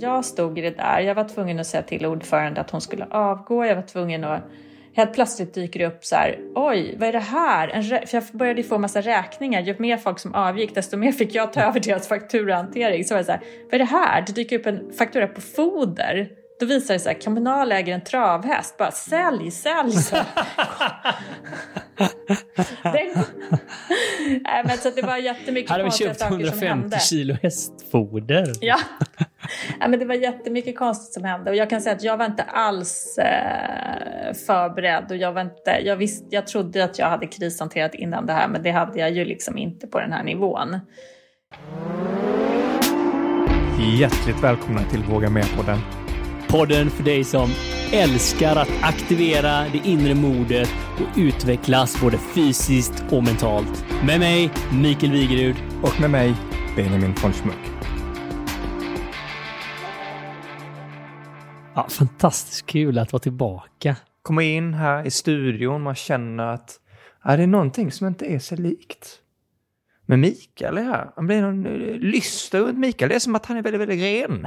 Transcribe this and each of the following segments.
Jag stod i det där. Jag var tvungen att säga till ordförande att hon skulle avgå. Jag var tvungen att... Helt plötsligt dyker det upp så här, oj, vad är det här? En För jag började få massa räkningar. Ju mer folk som avgick, desto mer fick jag ta över deras fakturahantering. Så var det så här, vad är det här? Det dyker upp en faktura på foder. Då visar det sig att Kommunal äger en travhäst. Bara sälj, sälj! Så. Nej, men så det var jättemycket Här har vi konstiga köpt saker som 150 hände. kilo hästfoder. Ja. ja, men det var jättemycket konstigt som hände och jag kan säga att jag var inte alls eh, förberedd och jag var inte, jag visste, jag trodde att jag hade krishanterat innan det här men det hade jag ju liksom inte på den här nivån. Hjärtligt välkomna till Våga Med-podden. Podden för dig som älskar att aktivera det inre modet och utvecklas både fysiskt och mentalt. Med mig, Mikael Wigerud. Och med mig, Benjamin von Schmuck. Ja, fantastiskt kul att vara tillbaka. Komma in här i studion, man känner att ja, det är någonting som inte är så likt. Men Mikael är här. Han blir någon eh, lyster runt Mikael. Det är som att han är väldigt, väldigt ren.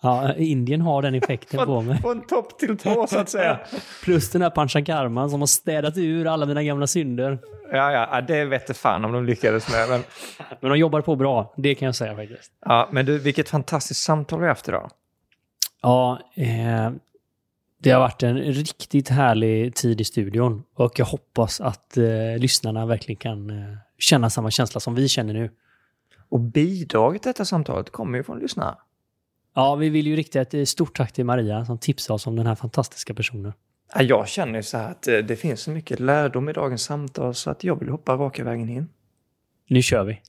Ja, Indien har den effekten på mig. Från topp till tå så att säga. Plus den här panchakarman som har städat ur alla mina gamla synder. Ja, ja, det vete fan om de lyckades med. Men, Men de jobbar på bra, det kan jag säga faktiskt. ja, men du, vilket fantastiskt samtal vi har haft idag. Ja, eh, det har varit en riktigt härlig tid i studion och jag hoppas att eh, lyssnarna verkligen kan eh, känna samma känsla som vi känner nu. Och bidraget till detta samtalet kommer ju från lyssnare. Ja, vi vill ju rikta ett eh, stort tack till Maria som tipsade oss om den här fantastiska personen. Ja, Jag känner ju så här att eh, det finns så mycket lärdom i dagens samtal så att jag vill hoppa raka vägen in. Nu kör vi!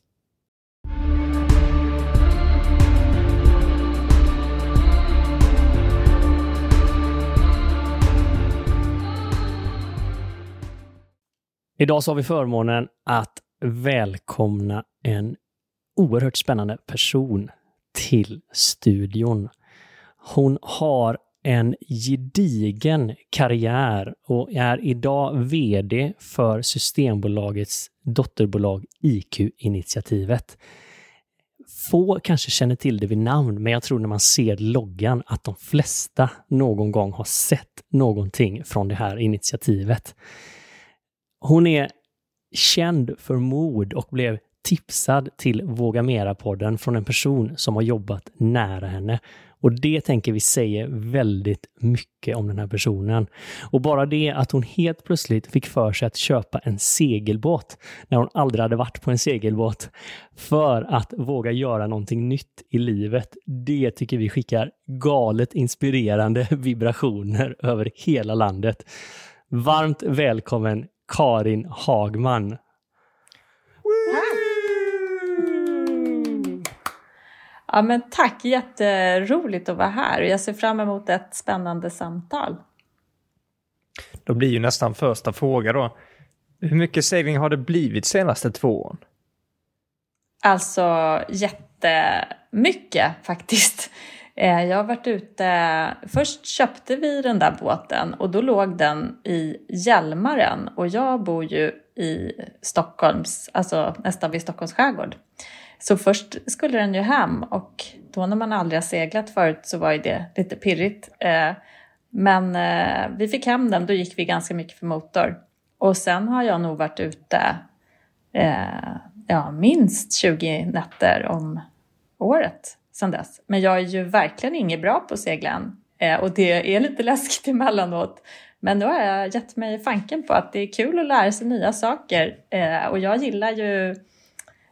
Idag så har vi förmånen att välkomna en oerhört spännande person till studion. Hon har en gedigen karriär och är idag VD för Systembolagets dotterbolag IQ-initiativet. Få kanske känner till det vid namn, men jag tror när man ser loggan att de flesta någon gång har sett någonting från det här initiativet. Hon är känd för mod och blev tipsad till Våga Mera-podden från en person som har jobbat nära henne. Och det tänker vi säger väldigt mycket om den här personen. Och bara det att hon helt plötsligt fick för sig att köpa en segelbåt när hon aldrig hade varit på en segelbåt för att våga göra någonting nytt i livet. Det tycker vi skickar galet inspirerande vibrationer över hela landet. Varmt välkommen Karin Hagman. Ja, men tack, jätteroligt att vara här och jag ser fram emot ett spännande samtal. Då blir ju nästan första fråga då. Hur mycket segling har det blivit senaste två åren? Alltså jättemycket faktiskt. Eh, Jag har varit ute, först köpte vi den där båten och då låg den i Hjälmaren och jag bor ju i Stockholms, alltså nästan vid Stockholms skärgård. Så först skulle den ju hem och då när man aldrig har seglat förut så var ju det lite pirrigt. Eh, men eh, vi fick hem den, då gick vi ganska mycket för motor. Och sen har jag nog varit ute eh, ja, minst 20 nätter om året sedan dess. Men jag är ju verkligen inget bra på att segla än. Och det är lite läskigt emellanåt. Men nu har jag gett mig fanken på att det är kul att lära sig nya saker. Eh, och jag gillar ju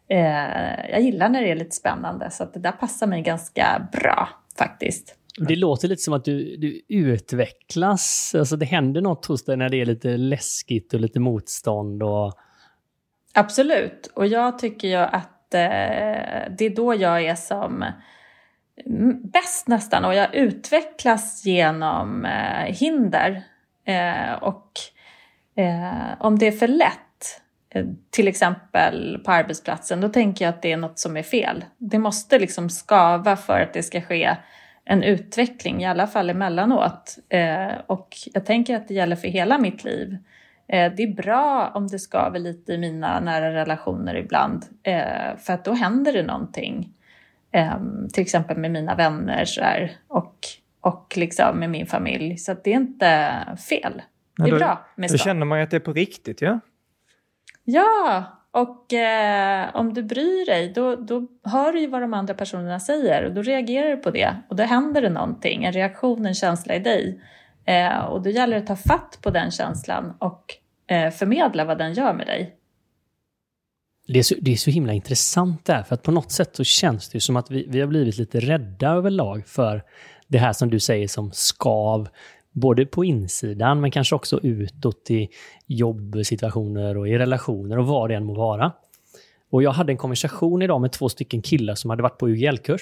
eh, jag gillar när det är lite spännande. Så det där passar mig ganska bra faktiskt. Det låter lite som att du, du utvecklas. Alltså det händer något hos dig när det är lite läskigt och lite motstånd. Och... Absolut. Och jag tycker ju att eh, det är då jag är som mm, bäst nästan. Och jag utvecklas genom eh, hinder. Eh, och eh, om det är för lätt, till exempel på arbetsplatsen, då tänker jag att det är något som är fel. Det måste liksom skava för att det ska ske en utveckling, i alla fall emellanåt. Eh, och jag tänker att det gäller för hela mitt liv. Eh, det är bra om det skaver lite i mina nära relationer ibland, eh, för att då händer det någonting. Um, till exempel med mina vänner så här, och, och liksom med min familj. Så det är inte fel. Det är bra med Då känner man ju att det är på riktigt, ja? Ja, och eh, om du bryr dig då, då hör du ju vad de andra personerna säger och då reagerar du på det och då händer det någonting, en reaktion, en känsla i dig. Eh, och då gäller det att ta fatt på den känslan och eh, förmedla vad den gör med dig. Det är, så, det är så himla intressant det här, för att på något sätt så känns det som att vi, vi har blivit lite rädda överlag för det här som du säger som skav, både på insidan men kanske också utåt i jobbsituationer och i relationer och vad det än må vara. Och jag hade en konversation idag med två stycken killar som hade varit på UGL-kurs.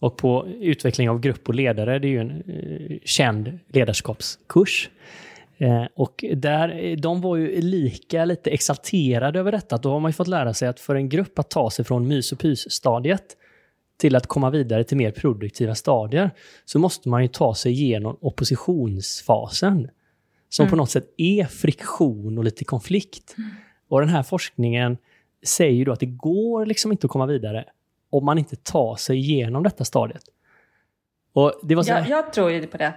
Och på utveckling av grupp och ledare, det är ju en eh, känd ledarskapskurs. Eh, och där, eh, de var ju lika lite exalterade över detta. Då har man ju fått lära sig att för en grupp att ta sig från mys och pys-stadiet till att komma vidare till mer produktiva stadier så måste man ju ta sig igenom oppositionsfasen. Som mm. på något sätt är friktion och lite konflikt. Mm. Och den här forskningen säger ju då att det går liksom inte att komma vidare om man inte tar sig igenom detta stadiet. Och det var så här... jag, jag tror ju på det.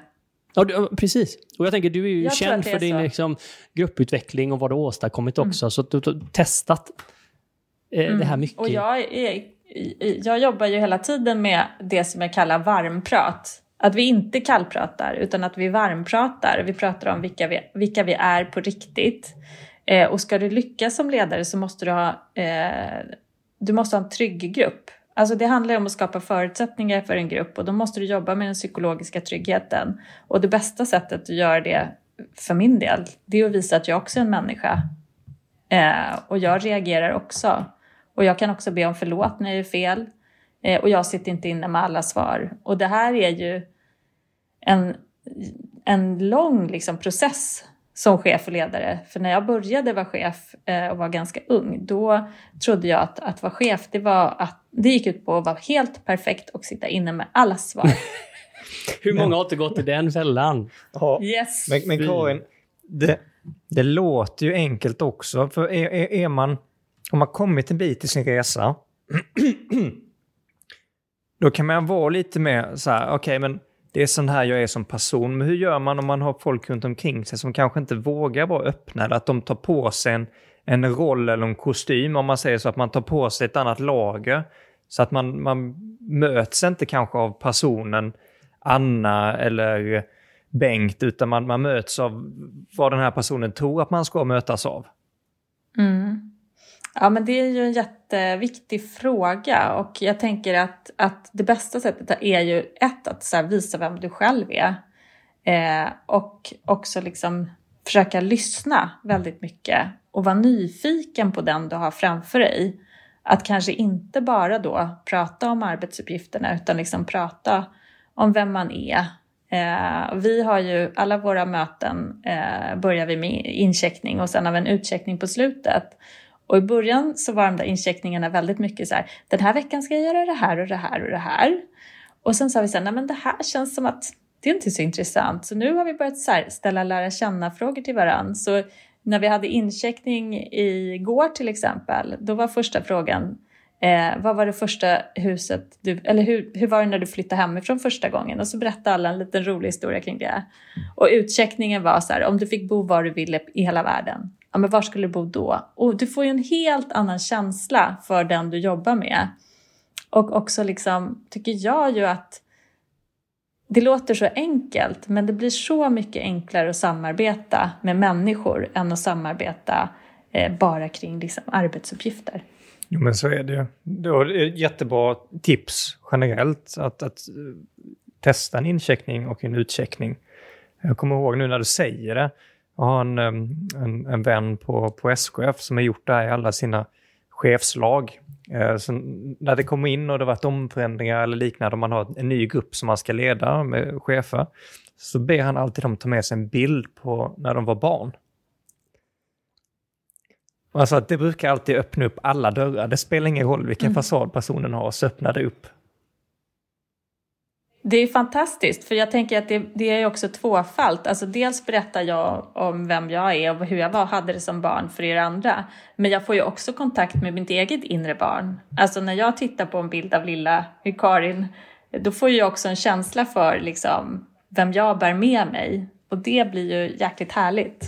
Ja, precis. Och jag tänker, du är ju jag känd för din liksom, grupputveckling och vad du åstadkommit mm. också. Så du har testat eh, mm. det här mycket. Och jag, är, jag jobbar ju hela tiden med det som jag kallar varmprat. Att vi inte kallpratar, utan att vi varmpratar. Vi pratar om vilka vi, vilka vi är på riktigt. Eh, och ska du lyckas som ledare så måste du ha, eh, du måste ha en trygg grupp. Alltså det handlar om att skapa förutsättningar för en grupp och då måste du jobba med den psykologiska tryggheten. Och det bästa sättet att göra det för min del, det är att visa att jag också är en människa. Eh, och jag reagerar också. Och jag kan också be om förlåt när jag är fel. Eh, och jag sitter inte inne med alla svar. Och det här är ju en, en lång liksom, process som chef och ledare. För när jag började vara chef eh, och var ganska ung, då trodde jag att, att vara chef, det, var att, det gick ut på att vara helt perfekt och sitta inne med alla svar. Hur många har inte gått i den fällan? Ja, yes. Men, men Karin, det, det låter ju enkelt också. För är, är, är man, om man kommit en bit i sin resa, då kan man vara lite mer så här, okej okay, men det är sån här jag är som person. Men hur gör man om man har folk runt omkring sig som kanske inte vågar vara öppna eller att de tar på sig en, en roll eller en kostym om man säger så att man tar på sig ett annat lager. Så att man, man möts inte kanske av personen Anna eller Bengt utan man, man möts av vad den här personen tror att man ska mötas av. Mm. Ja, men det är ju en jätteviktig fråga och jag tänker att, att det bästa sättet är ju ett, att så visa vem du själv är eh, och också liksom försöka lyssna väldigt mycket och vara nyfiken på den du har framför dig. Att kanske inte bara då prata om arbetsuppgifterna utan liksom prata om vem man är. Eh, vi har ju alla våra möten eh, börjar vi med incheckning och sen har vi en utcheckning på slutet. Och i början så var de där incheckningarna väldigt mycket så här, den här veckan ska jag göra det här och det här och det här. Och sen sa vi så här, nej men det här känns som att det är inte så intressant. Så nu har vi börjat så här, ställa lära känna-frågor till varandra. Så när vi hade incheckning igår till exempel, då var första frågan, eh, vad var det första huset du, eller hur, hur var det när du flyttade hemifrån första gången? Och så berättade alla en liten rolig historia kring det. Och utcheckningen var så här, om du fick bo var du ville i hela världen, ja, men var skulle du bo då? Och du får ju en helt annan känsla för den du jobbar med. Och också liksom, tycker jag ju att det låter så enkelt, men det blir så mycket enklare att samarbeta med människor än att samarbeta eh, bara kring liksom, arbetsuppgifter. Jo, men så är det ju. Det är ett jättebra tips generellt att, att eh, testa en incheckning och en utcheckning. Jag kommer ihåg nu när du säger det, jag har en, en, en vän på, på SKF som har gjort det här i alla sina chefslag. Eh, så när det kommer in och det varit omförändringar eller liknande, om man har en ny grupp som man ska leda med chefer, så ber han alltid dem ta med sig en bild på när de var barn. Alltså att det brukar alltid öppna upp alla dörrar. Det spelar ingen roll vilken mm. fasad personen har, så öppnar det upp det är fantastiskt, för jag tänker att det, det är också tvåfalt. Alltså dels berättar jag om vem jag är och hur jag var, hade det som barn för er andra. Men jag får ju också kontakt med mitt eget inre barn. Alltså när jag tittar på en bild av lilla Karin, då får jag också en känsla för liksom, vem jag bär med mig. Och det blir ju jäkligt härligt.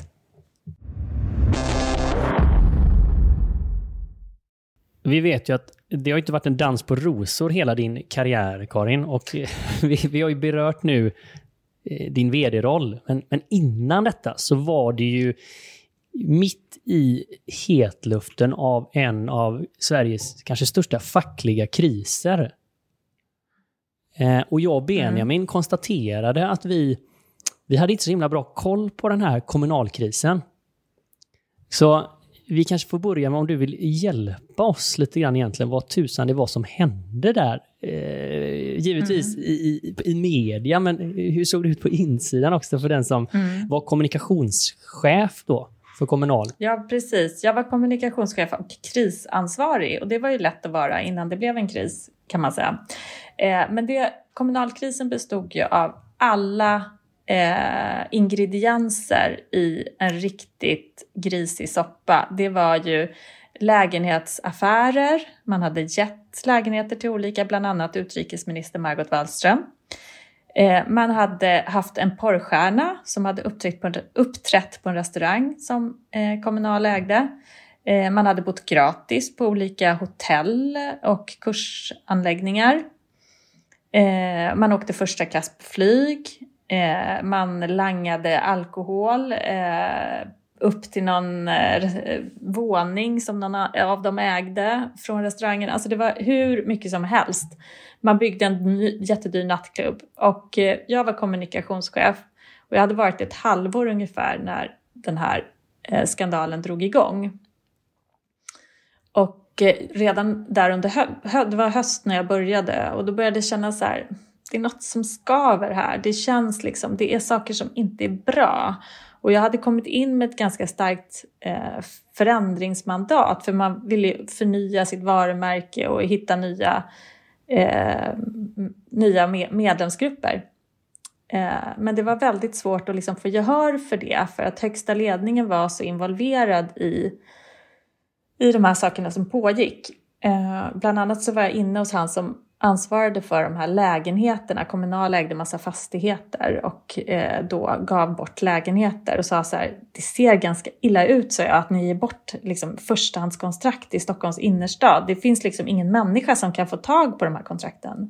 Vi vet ju att det har inte varit en dans på rosor hela din karriär, Karin. Och vi, vi har ju berört nu eh, din vd-roll. Men, men innan detta så var det ju mitt i hetluften av en av Sveriges kanske största fackliga kriser. Eh, och jag och Benjamin mm. konstaterade att vi, vi hade inte så himla bra koll på den här kommunalkrisen. Så vi kanske får börja med om du vill hjälpa oss lite grann egentligen vad tusan det var som hände där. Eh, givetvis mm. i, i, media, men hur såg det ut på insidan också för den som mm. var kommunikationschef då för Kommunal? Ja, precis. Jag var kommunikationschef och krisansvarig och det var ju lätt att vara innan det blev en kris kan man säga. Eh, men det, kommunalkrisen bestod ju av alla eh, ingredienser i en riktigt grisig soppa. Det var ju lägenhetsaffärer, man hade gett lägenheter till olika, bland annat utrikesminister Margot Wallström. Eh, man hade haft en porrstjärna som hade uppträtt på en, uppträtt på en restaurang som eh, Kommunal ägde. Eh, man hade bott gratis på olika hotell och kursanläggningar. Man åkte första klass på flyg. Eh, man langade alkohol eh, upp till någon eh, våning som någon av dem ägde från restaurangen. Alltså det var hur mycket som helst. Man byggde en ny, jättedyr nattklubb och eh, jag var kommunikationschef och jag hade varit ett halvår ungefär när den här eh, skandalen drog igång. Och eh, redan där under hö det var höst när jag började och då började jag känna så här, det är något som skaver här. Det känns liksom, det är saker som inte är bra. Och jag hade kommit in med ett ganska starkt eh, förändringsmandat för man ville förnya sitt varumärke och hitta nya, eh, nya medlemsgrupper. Eh, men det var väldigt svårt att liksom få gehör för det för att högsta ledningen var så involverad i, i de här sakerna som pågick. Eh, bland annat så var jag inne hos han som ansvarade för de här lägenheterna. Kommunal ägde massa fastigheter och eh, då gav bort lägenheter och sa så här, det ser ganska illa ut så jag att ni ger bort liksom, förstahandskontrakt i Stockholms innerstad. Det finns liksom ingen människa som kan få tag på de här kontrakten.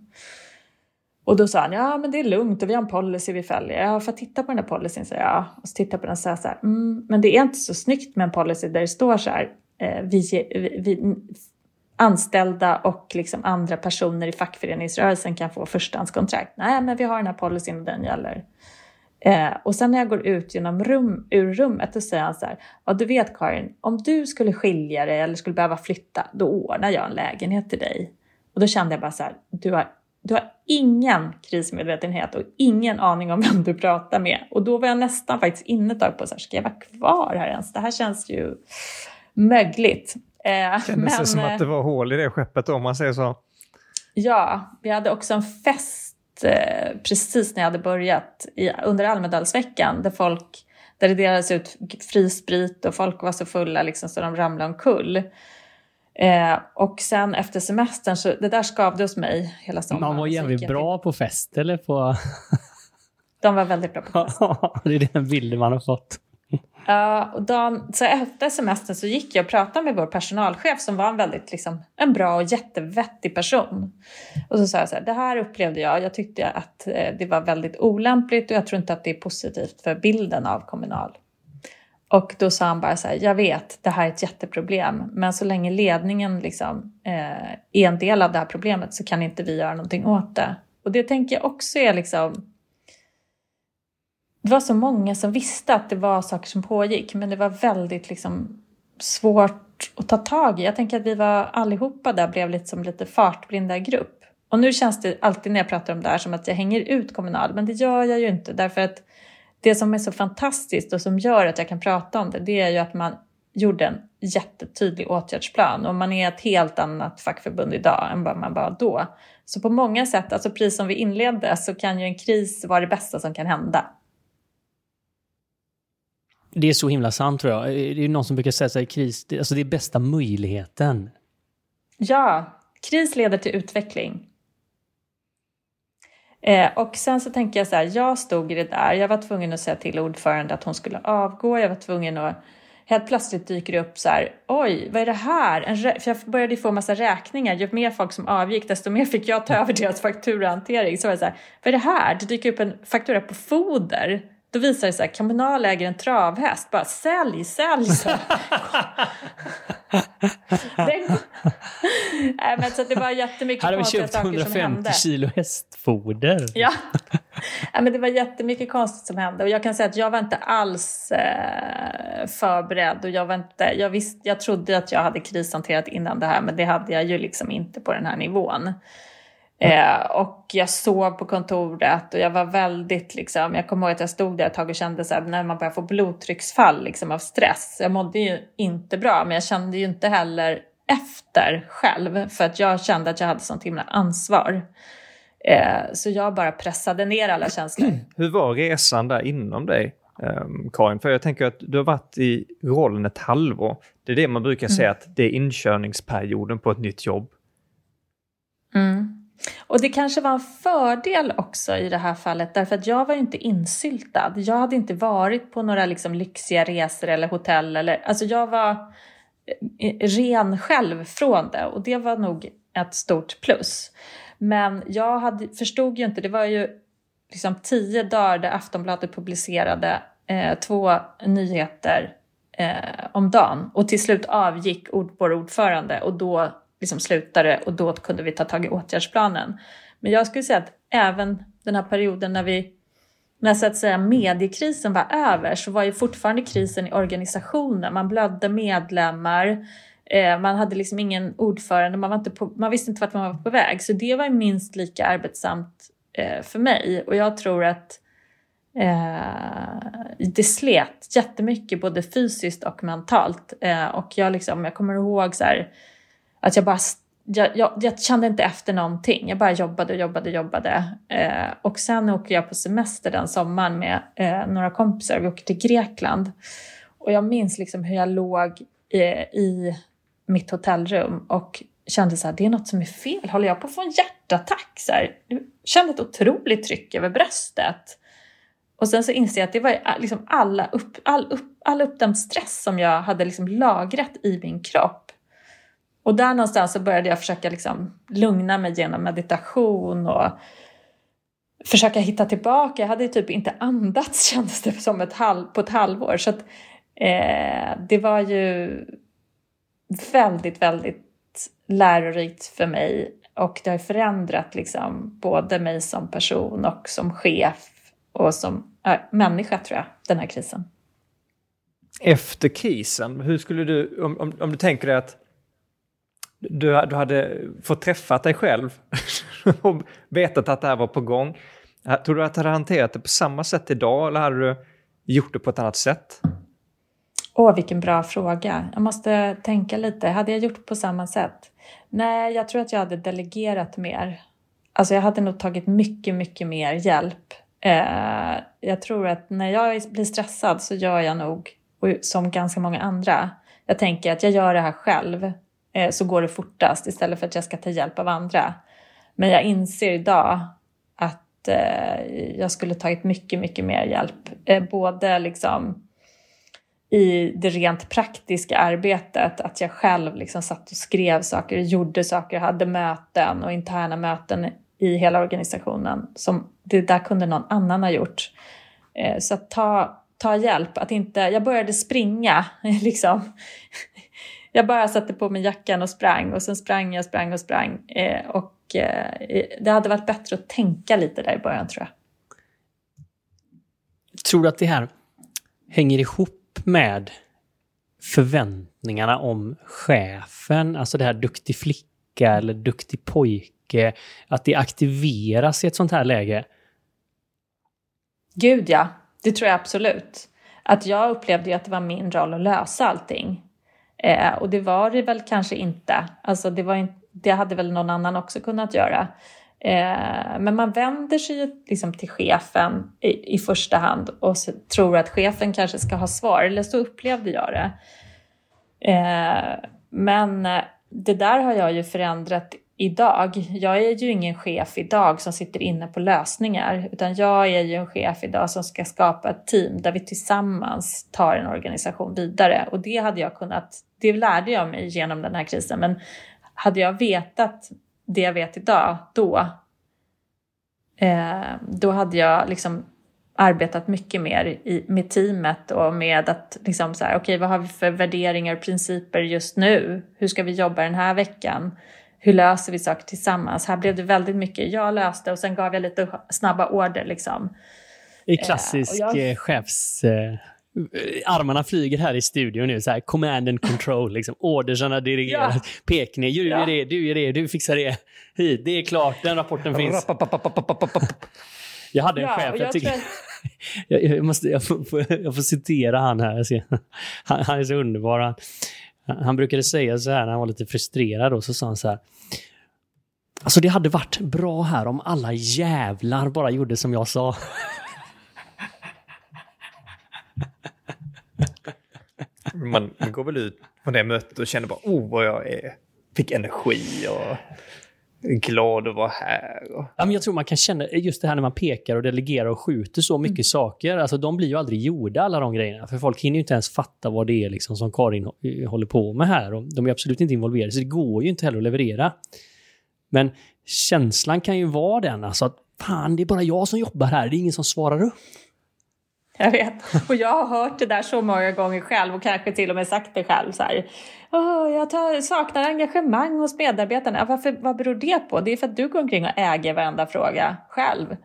Och då sa han, ja men det är lugnt och vi har en policy vi följer. Ja, för att titta på den här policyn, sa jag. Och så tittade jag på den och sa så här, mm, men det är inte så snyggt med en policy där det står så här, eh, vi, vi, vi anställda och liksom andra personer i fackföreningsrörelsen kan få förstahandskontrakt. Nej, men vi har den här policyn och den gäller. Eh, och sen när jag går ut genom rum, ur rummet, då säger han så här, ja du vet Karin, om du skulle skilja dig eller skulle behöva flytta, då ordnar jag en lägenhet till dig. Och då kände jag bara så här, du har, du har ingen krismedvetenhet och ingen aning om vem du pratar med. Och då var jag nästan faktiskt inne ett tag på så här, ska jag vara kvar här ens? Det här känns ju mögligt. Eh, Kändes det som att det var hål i det skeppet om man säger så? Ja, vi hade också en fest eh, precis när jag hade börjat i, under Almedalsveckan där folk där det delades ut fri sprit och folk var så fulla liksom, så de ramlade omkull. Eh, och sen efter semestern, så det där skavde hos mig hela sommaren. Man var jävligt bra på fest eller på... de var väldigt bra på fest. det är den bilden man har fått. Uh, och dagen, så efter semestern så gick jag och pratade med vår personalchef som var en väldigt liksom, en bra och jättevettig person. Och så sa jag så här, det här upplevde jag, jag tyckte att eh, det var väldigt olämpligt och jag tror inte att det är positivt för bilden av Kommunal. Och då sa han bara så här, jag vet, det här är ett jätteproblem, men så länge ledningen liksom, eh, är en del av det här problemet så kan inte vi göra någonting åt det. Och det tänker jag också är liksom det var så många som visste att det var saker som pågick men det var väldigt liksom svårt att ta tag i. Jag tänker att vi var allihopa där blev lite som lite fartblinda grupp. Och nu känns det alltid när jag pratar om det här som att jag hänger ut Kommunal, men det gör jag ju inte därför att det som är så fantastiskt och som gör att jag kan prata om det, det är ju att man gjorde en jättetydlig åtgärdsplan och man är ett helt annat fackförbund idag än vad man var då. Så på många sätt, alltså precis som vi inledde, så kan ju en kris vara det bästa som kan hända. Det är så himla sant tror jag. Eh, det är någon som brukar säga att kris, alltså det är bästa möjligheten. Ja, kris leder till utveckling. Eh, och sen så tänker jag så här, jag stod i det där, jag var tvungen att säga till ordförande att hon skulle avgå, jag var tvungen att Helt plötsligt dyker det upp så här, oj, vad är det här? En för jag började få massa räkningar. Ju mer folk som avgick, desto mer fick jag ta över deras fakturahantering. Så var det så här, vad är det här? Det dyker upp en faktura på foder. Då visar det sig att Kommunal äger en travhäst. Bara sälj, sälj! Så. Den... Nej, men så det var jättemycket. Här har vi köpt 150 kilo hästfoder. Ja. ja, men det var jättemycket konstigt som hände. Och jag kan säga att jag var inte alls eh, förberedd. Och jag, var inte, jag, visst, jag trodde att jag hade krishanterat innan det här, men det hade jag ju liksom inte på den här nivån. Eh, och jag sov på kontoret och jag var väldigt liksom, jag kommer ihåg att jag stod där ett tag och kände så här, när man börjar få blodtrycksfall liksom av stress. Jag mådde ju inte bra, men jag kände ju inte heller efter själv för att jag kände att jag hade sånt himla ansvar. Eh, så jag bara pressade ner alla känslor. Hur var resan där inom dig? Um, Karin, för jag tänker att du har varit i rollen ett halvår. Det är det man brukar säga mm. att det är inkörningsperioden på ett nytt jobb. Mm. Och det kanske var en fördel också i det här fallet därför att jag var ju inte insyltad. Jag hade inte varit på några liksom lyxiga resor eller hotell eller alltså jag var eh, ren själv från det och det var nog ett stort plus. Men jag hade, förstod ju inte, det var ju liksom tio dagar där Aftonbladet publicerade eh, två nyheter eh, om dagen och till slut avgick vår ordförande och då liksom slutade och då kunde vi ta tag i åtgärdsplanen. Men jag skulle säga att även den här perioden när vi när så att säga mediekrisen var över så var ju fortfarande krisen i organisationen. Man blödde medlemmar, eh, man hade liksom ingen ordförande, man, var inte på, man visste inte vart man var på väg. Så det var minst lika arbetsamt eh, för mig och jag tror att eh, det slet jättemycket både fysiskt och mentalt. Eh, och jag, liksom, jag kommer ihåg så här, att jag bara jag, jag, jag, kände inte efter någonting. Jag bara jobbade och jobbade och jobbade. Eh, och sen åker jag på semester den sommaren med eh, några kompisar. Vi åker till Grekland. Och jag minns liksom hur jag låg eh, i mitt hotellrum och kände så här, det är något som är fel. Håller jag på att få en hjärtattack? Så här, jag kände ett otroligt tryck över bröstet. Och sen så inser jag att det var eh, liksom alla upp, all, upp, all uppdämd stress som jag hade liksom lagrat i min kropp och där någonstans så började jag försöka liksom lugna mig genom meditation och försöka hitta tillbaka. Jag hade ju typ inte andats kändes det som ett halv, på ett halvår. Så att, eh, det var ju väldigt, väldigt lärorikt för mig och det har förändrat liksom både mig som person och som chef och som äh, människa tror jag, den här krisen. Efter krisen, hur skulle du, om, om, om du tänker dig att du, du hade fått träffat dig själv och vetat att det här var på gång. Tror du att du hade hanterat det på samma sätt idag eller hade du gjort det på ett annat sätt? Åh, vilken bra fråga. Jag måste tänka lite. Hade jag gjort på samma sätt? Nej, jag tror att jag hade delegerat mer. Alltså jag hade nog tagit mycket, mycket mer hjälp. Eh, jag tror att när jag blir stressad så gör jag nog, som ganska många andra, jag tänker att jag gör det här själv. Eh, så går det fortast istället för att jag ska ta hjälp av andra. Men jag inser idag att eh, jag skulle tagit mycket, mycket mer hjälp. Eh, både liksom i det rent praktiska arbetet, att jag själv liksom satt och skrev saker, gjorde saker, hade möten och interna möten i hela organisationen. Som det där kunde någon annan ha gjort. Så att ta, ta hjälp, att inte... Jag började springa liksom jag bara satte på mig jackan och sprang och sen sprang jag, sprang och sprang. Eh, och eh, det hade varit bättre att tänka lite där i början tror jag. Tror du att det här hänger ihop med förväntningarna om chefen? Alltså det här duktig flicka eller duktig pojke. Att det aktiveras i ett sånt här läge? Gud ja, det tror jag absolut. Att jag upplevde ju att det var min roll att lösa allting. Eh, och det var det väl kanske inte. Alltså det var, in, det hade väl någon annan också kunnat göra. Eh, men man vänder sig liksom till chefen i, i första hand och tror att chefen kanske ska ha svar, eller så upplevde jag det. Eh, men eh, det där har jag ju förändrat idag. Jag är ju ingen chef idag som sitter inne på lösningar, utan jag är ju en chef idag som ska skapa ett team där vi tillsammans tar en organisation vidare. Och det hade jag kunnat, det lärde jag mig genom den här krisen, men hade jag vetat det jag vet idag då, eh, då hade jag liksom arbetat mycket mer i, med teamet och med att liksom så här, okej, okay, vad har vi för värderingar och principer just nu? Hur ska vi jobba den här veckan? Hur löser vi saker tillsammans? Här blev det väldigt mycket jag löste och sen gav jag lite snabba order liksom. I klassisk eh, jag... chefs... Eh, armarna flyger här i studion nu, så här, command and control, liksom. ordersarna dirigeras, ja. pekning, du gör ja. det, du gör det, du fixar det, hit, det är klart, den rapporten finns. Jag hade en ja, chef, jag, jag tycker... jag, jag, måste, jag, får, jag får citera han här. Han, han är så underbar. Han, han brukade säga så här när han var lite frustrerad och så sa han så här. Alltså det hade varit bra här om alla jävlar bara gjorde som jag sa. Man går väl ut på det mötet och känner bara oh vad jag är, fick energi och glad att vara här. Och... Ja, men jag tror man kan känna just det här när man pekar och delegerar och skjuter så mycket mm. saker. Alltså, de blir ju aldrig gjorda alla de grejerna. För folk hinner ju inte ens fatta vad det är liksom, som Karin håller på med här. Och de är absolut inte involverade, så det går ju inte heller att leverera. Men känslan kan ju vara den alltså att fan, det är bara jag som jobbar här. Det är ingen som svarar upp. Jag vet. Och jag har hört det där så många gånger själv och kanske till och med sagt det själv. Så här, oh, jag tar, saknar engagemang hos medarbetarna. Varför, vad beror det på? Det är för att du går omkring och äger varenda fråga själv.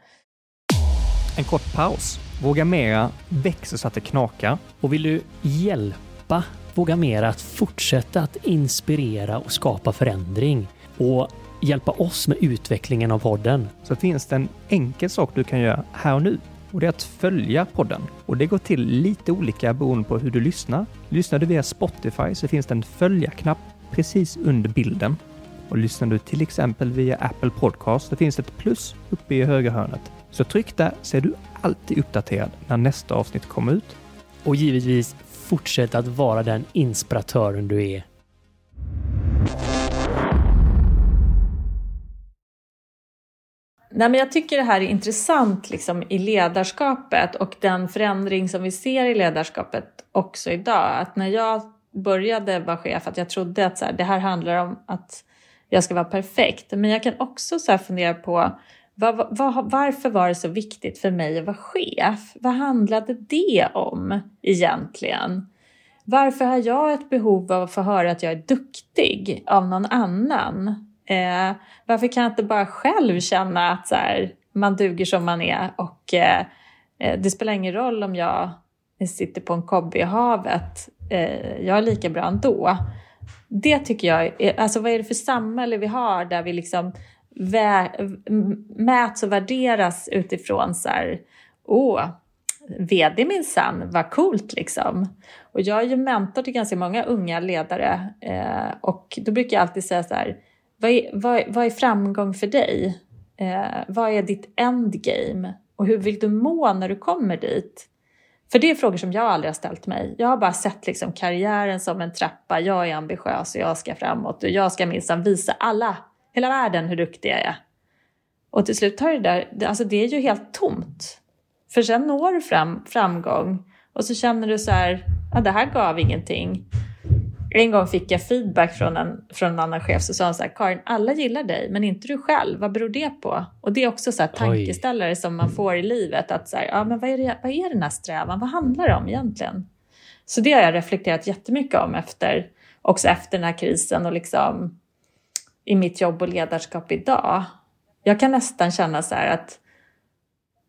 En kort paus. Våga Mera växer så att det knakar. Och vill du hjälpa Våga Mera att fortsätta att inspirera och skapa förändring och hjälpa oss med utvecklingen av podden? Så finns det en enkel sak du kan göra här och nu och det är att följa podden. Och det går till lite olika beroende på hur du lyssnar. Lyssnar du via Spotify så finns det en följa-knapp precis under bilden. Och lyssnar du till exempel via Apple Podcast så finns det ett plus uppe i högra hörnet. Så tryck där så är du alltid uppdaterad när nästa avsnitt kommer ut. Och givetvis fortsätt att vara den inspiratören du är. Nej, men jag tycker det här är intressant liksom, i ledarskapet och den förändring som vi ser i ledarskapet också idag. Att när jag började vara chef, att jag trodde att så här, det här handlar om att jag ska vara perfekt. Men jag kan också så fundera på var, var, varför var det så viktigt för mig att vara chef? Vad handlade det om egentligen? Varför har jag ett behov av att få höra att jag är duktig av någon annan? Eh, varför kan jag inte bara själv känna att så här, man duger som man är och eh, eh det spelar ingen roll om jag sitter på en kobbe i havet, eh, jag är lika bra ändå. Det tycker jag, är, alltså vad är det för samhälle vi har där vi liksom mäts och värderas utifrån så här, åh, vd minsann, vad coolt liksom. Och jag är ju mentor till ganska många unga ledare eh, och då brukar jag alltid säga så här, vad är, vad, vad är framgång för dig? Eh, vad är ditt endgame? Och hur vill du må när du kommer dit? För det är frågor som jag aldrig har ställt mig. Jag har bara sett liksom karriären som en trappa. Jag är ambitiös och jag ska framåt och jag ska minsann visa alla, hela världen hur duktig jag är. Och till slut tar det där, alltså det är ju helt tomt. För sen når du fram, framgång och så känner du så här, ja, det här gav ingenting. En gång fick jag feedback från en, från en annan chef så sa han så här, Karin, alla gillar dig men inte du själv, vad beror det på? Och det är också så tankeställare Oj. som man får i livet, att så här, ja men vad är, det, vad är den här strävan, vad handlar det om egentligen? Så det har jag reflekterat jättemycket om efter, också efter den här krisen och liksom i mitt jobb och ledarskap idag. Jag kan nästan känna så här att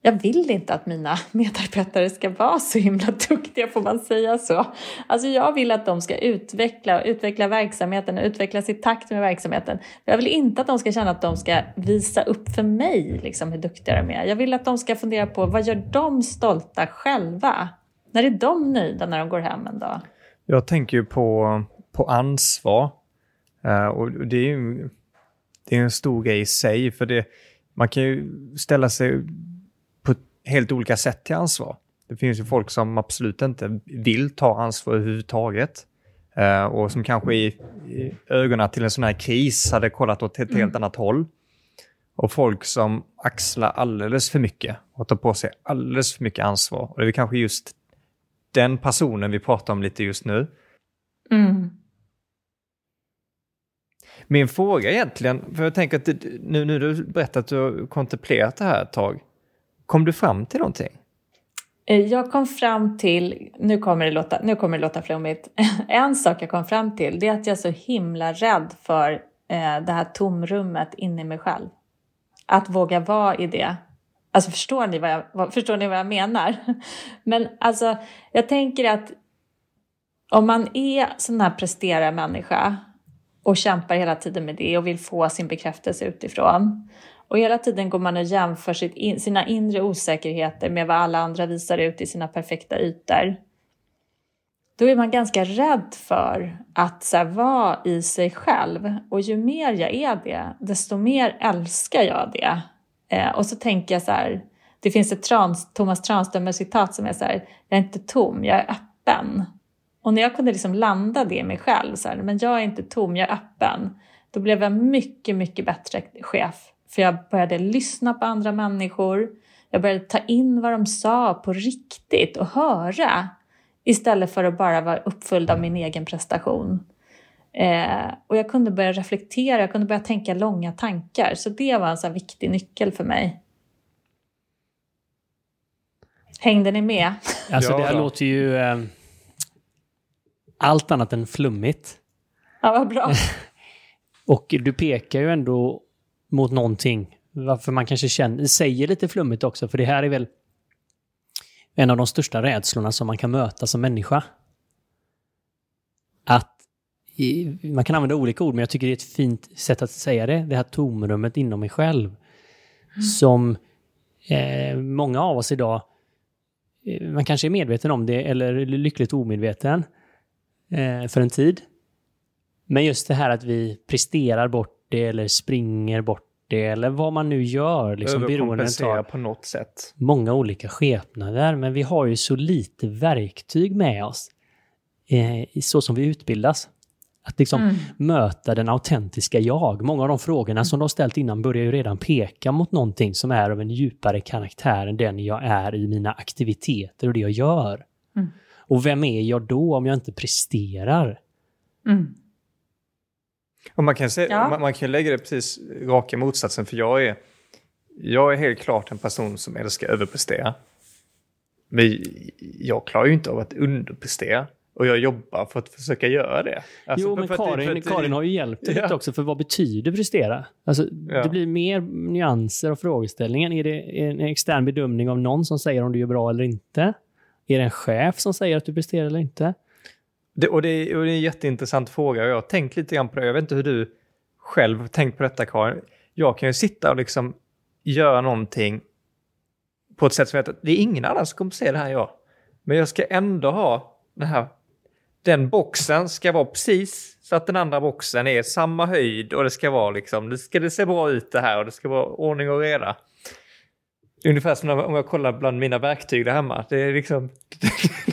jag vill inte att mina medarbetare ska vara så himla duktiga, får man säga så? Alltså jag vill att de ska utveckla, utveckla verksamheten och utvecklas i takt med verksamheten. Jag vill inte att de ska känna att de ska visa upp för mig liksom, hur duktiga de är. Jag vill att de ska fundera på vad gör de stolta själva? När är de nöjda när de går hem en dag? Jag tänker ju på, på ansvar. Uh, och det är ju det är en stor grej i sig. För det, man kan ju ställa sig helt olika sätt till ansvar. Det finns ju folk som absolut inte vill ta ansvar överhuvudtaget. Uh, och som kanske i, i, ögonen till en sån här kris hade kollat åt ett mm. helt annat håll. Och folk som axlar alldeles för mycket och tar på sig alldeles för mycket ansvar. Och det är kanske just den personen vi pratar om lite just nu. Mm. Min fråga egentligen, för jag tänker att nu när du berättat att du har kontemplerat det här ett tag, kom du fram till någonting? Eh, jag kom fram till, nu kommer det låta, nu kommer det låta flummigt, en sak jag kom fram till det är att jag är så himla rädd för eh, det här tomrummet inne i mig själv. Att våga vara i det. Alltså förstår ni vad jag, förstår ni vad jag menar? Men alltså, jag tänker att om man är sån här presterarmänniska och kämpar hela tiden med det och vill få sin bekräftelse utifrån. Och hela tiden går man och jämför sitt in, sina inre osäkerheter med vad alla andra visar ut i sina perfekta ytor. Då är man ganska rädd för att så här, vara i sig själv. Och ju mer jag är det, desto mer älskar jag det. Eh, och så tänker jag så här, det finns ett trans, Thomas Tranströmer-citat som är så här, jag är inte tom, jag är öppen. Och när jag kunde liksom landa det i mig själv, så här, men jag är inte tom, jag är öppen. Då blev jag mycket, mycket bättre chef. För jag började lyssna på andra människor. Jag började ta in vad de sa på riktigt och höra. Istället för att bara vara uppfylld av min egen prestation. Eh, och jag kunde börja reflektera, jag kunde börja tänka långa tankar. Så det var en så viktig nyckel för mig. Hängde ni med? Alltså det här låter ju eh, allt annat än flummigt. Ja, vad bra. och du pekar ju ändå mot någonting. Varför man kanske känner, säger lite flummigt också, för det här är väl en av de största rädslorna som man kan möta som människa. Att man kan använda olika ord, men jag tycker det är ett fint sätt att säga det. Det här tomrummet inom mig själv. Mm. Som eh, många av oss idag, eh, man kanske är medveten om det eller lyckligt omedveten eh, för en tid. Men just det här att vi presterar bort det eller springer bort det eller vad man nu gör. Liksom, beroende tar på något sätt. Många olika skepnader, men vi har ju så lite verktyg med oss eh, så som vi utbildas. Att liksom mm. möta den autentiska jag. Många av de frågorna som du har ställt innan börjar ju redan peka mot någonting som är av en djupare karaktär än den jag är i mina aktiviteter och det jag gör. Mm. Och vem är jag då om jag inte presterar? Mm. Och man kan, se, ja. man, man, kan lägga det precis raka motsatsen, för jag är, jag är helt klart en person som älskar överprestera. Men jag klarar ju inte av att underprestera. Och jag jobbar för att försöka göra det. Alltså jo, men Karin, att, Karin har ju hjälpt dig ja. också, för vad betyder prestera? Alltså, ja. Det blir mer nyanser av frågeställningen. Är det en extern bedömning av någon som säger om du gör bra eller inte? Är det en chef som säger att du presterar eller inte? Det, och, det, och det är en jätteintressant fråga och jag har tänkt lite grann på det. Jag vet inte hur du själv har tänkt på detta Karin. Jag kan ju sitta och liksom göra någonting på ett sätt som jag vet att det är ingen annan som kommer se det här jag. Men jag ska ändå ha den här den boxen ska vara precis så att den andra boxen är samma höjd och det ska vara liksom, det ska det se bra ut det här och det ska vara ordning och reda. Ungefär som om jag kollar bland mina verktyg där hemma. Det är liksom...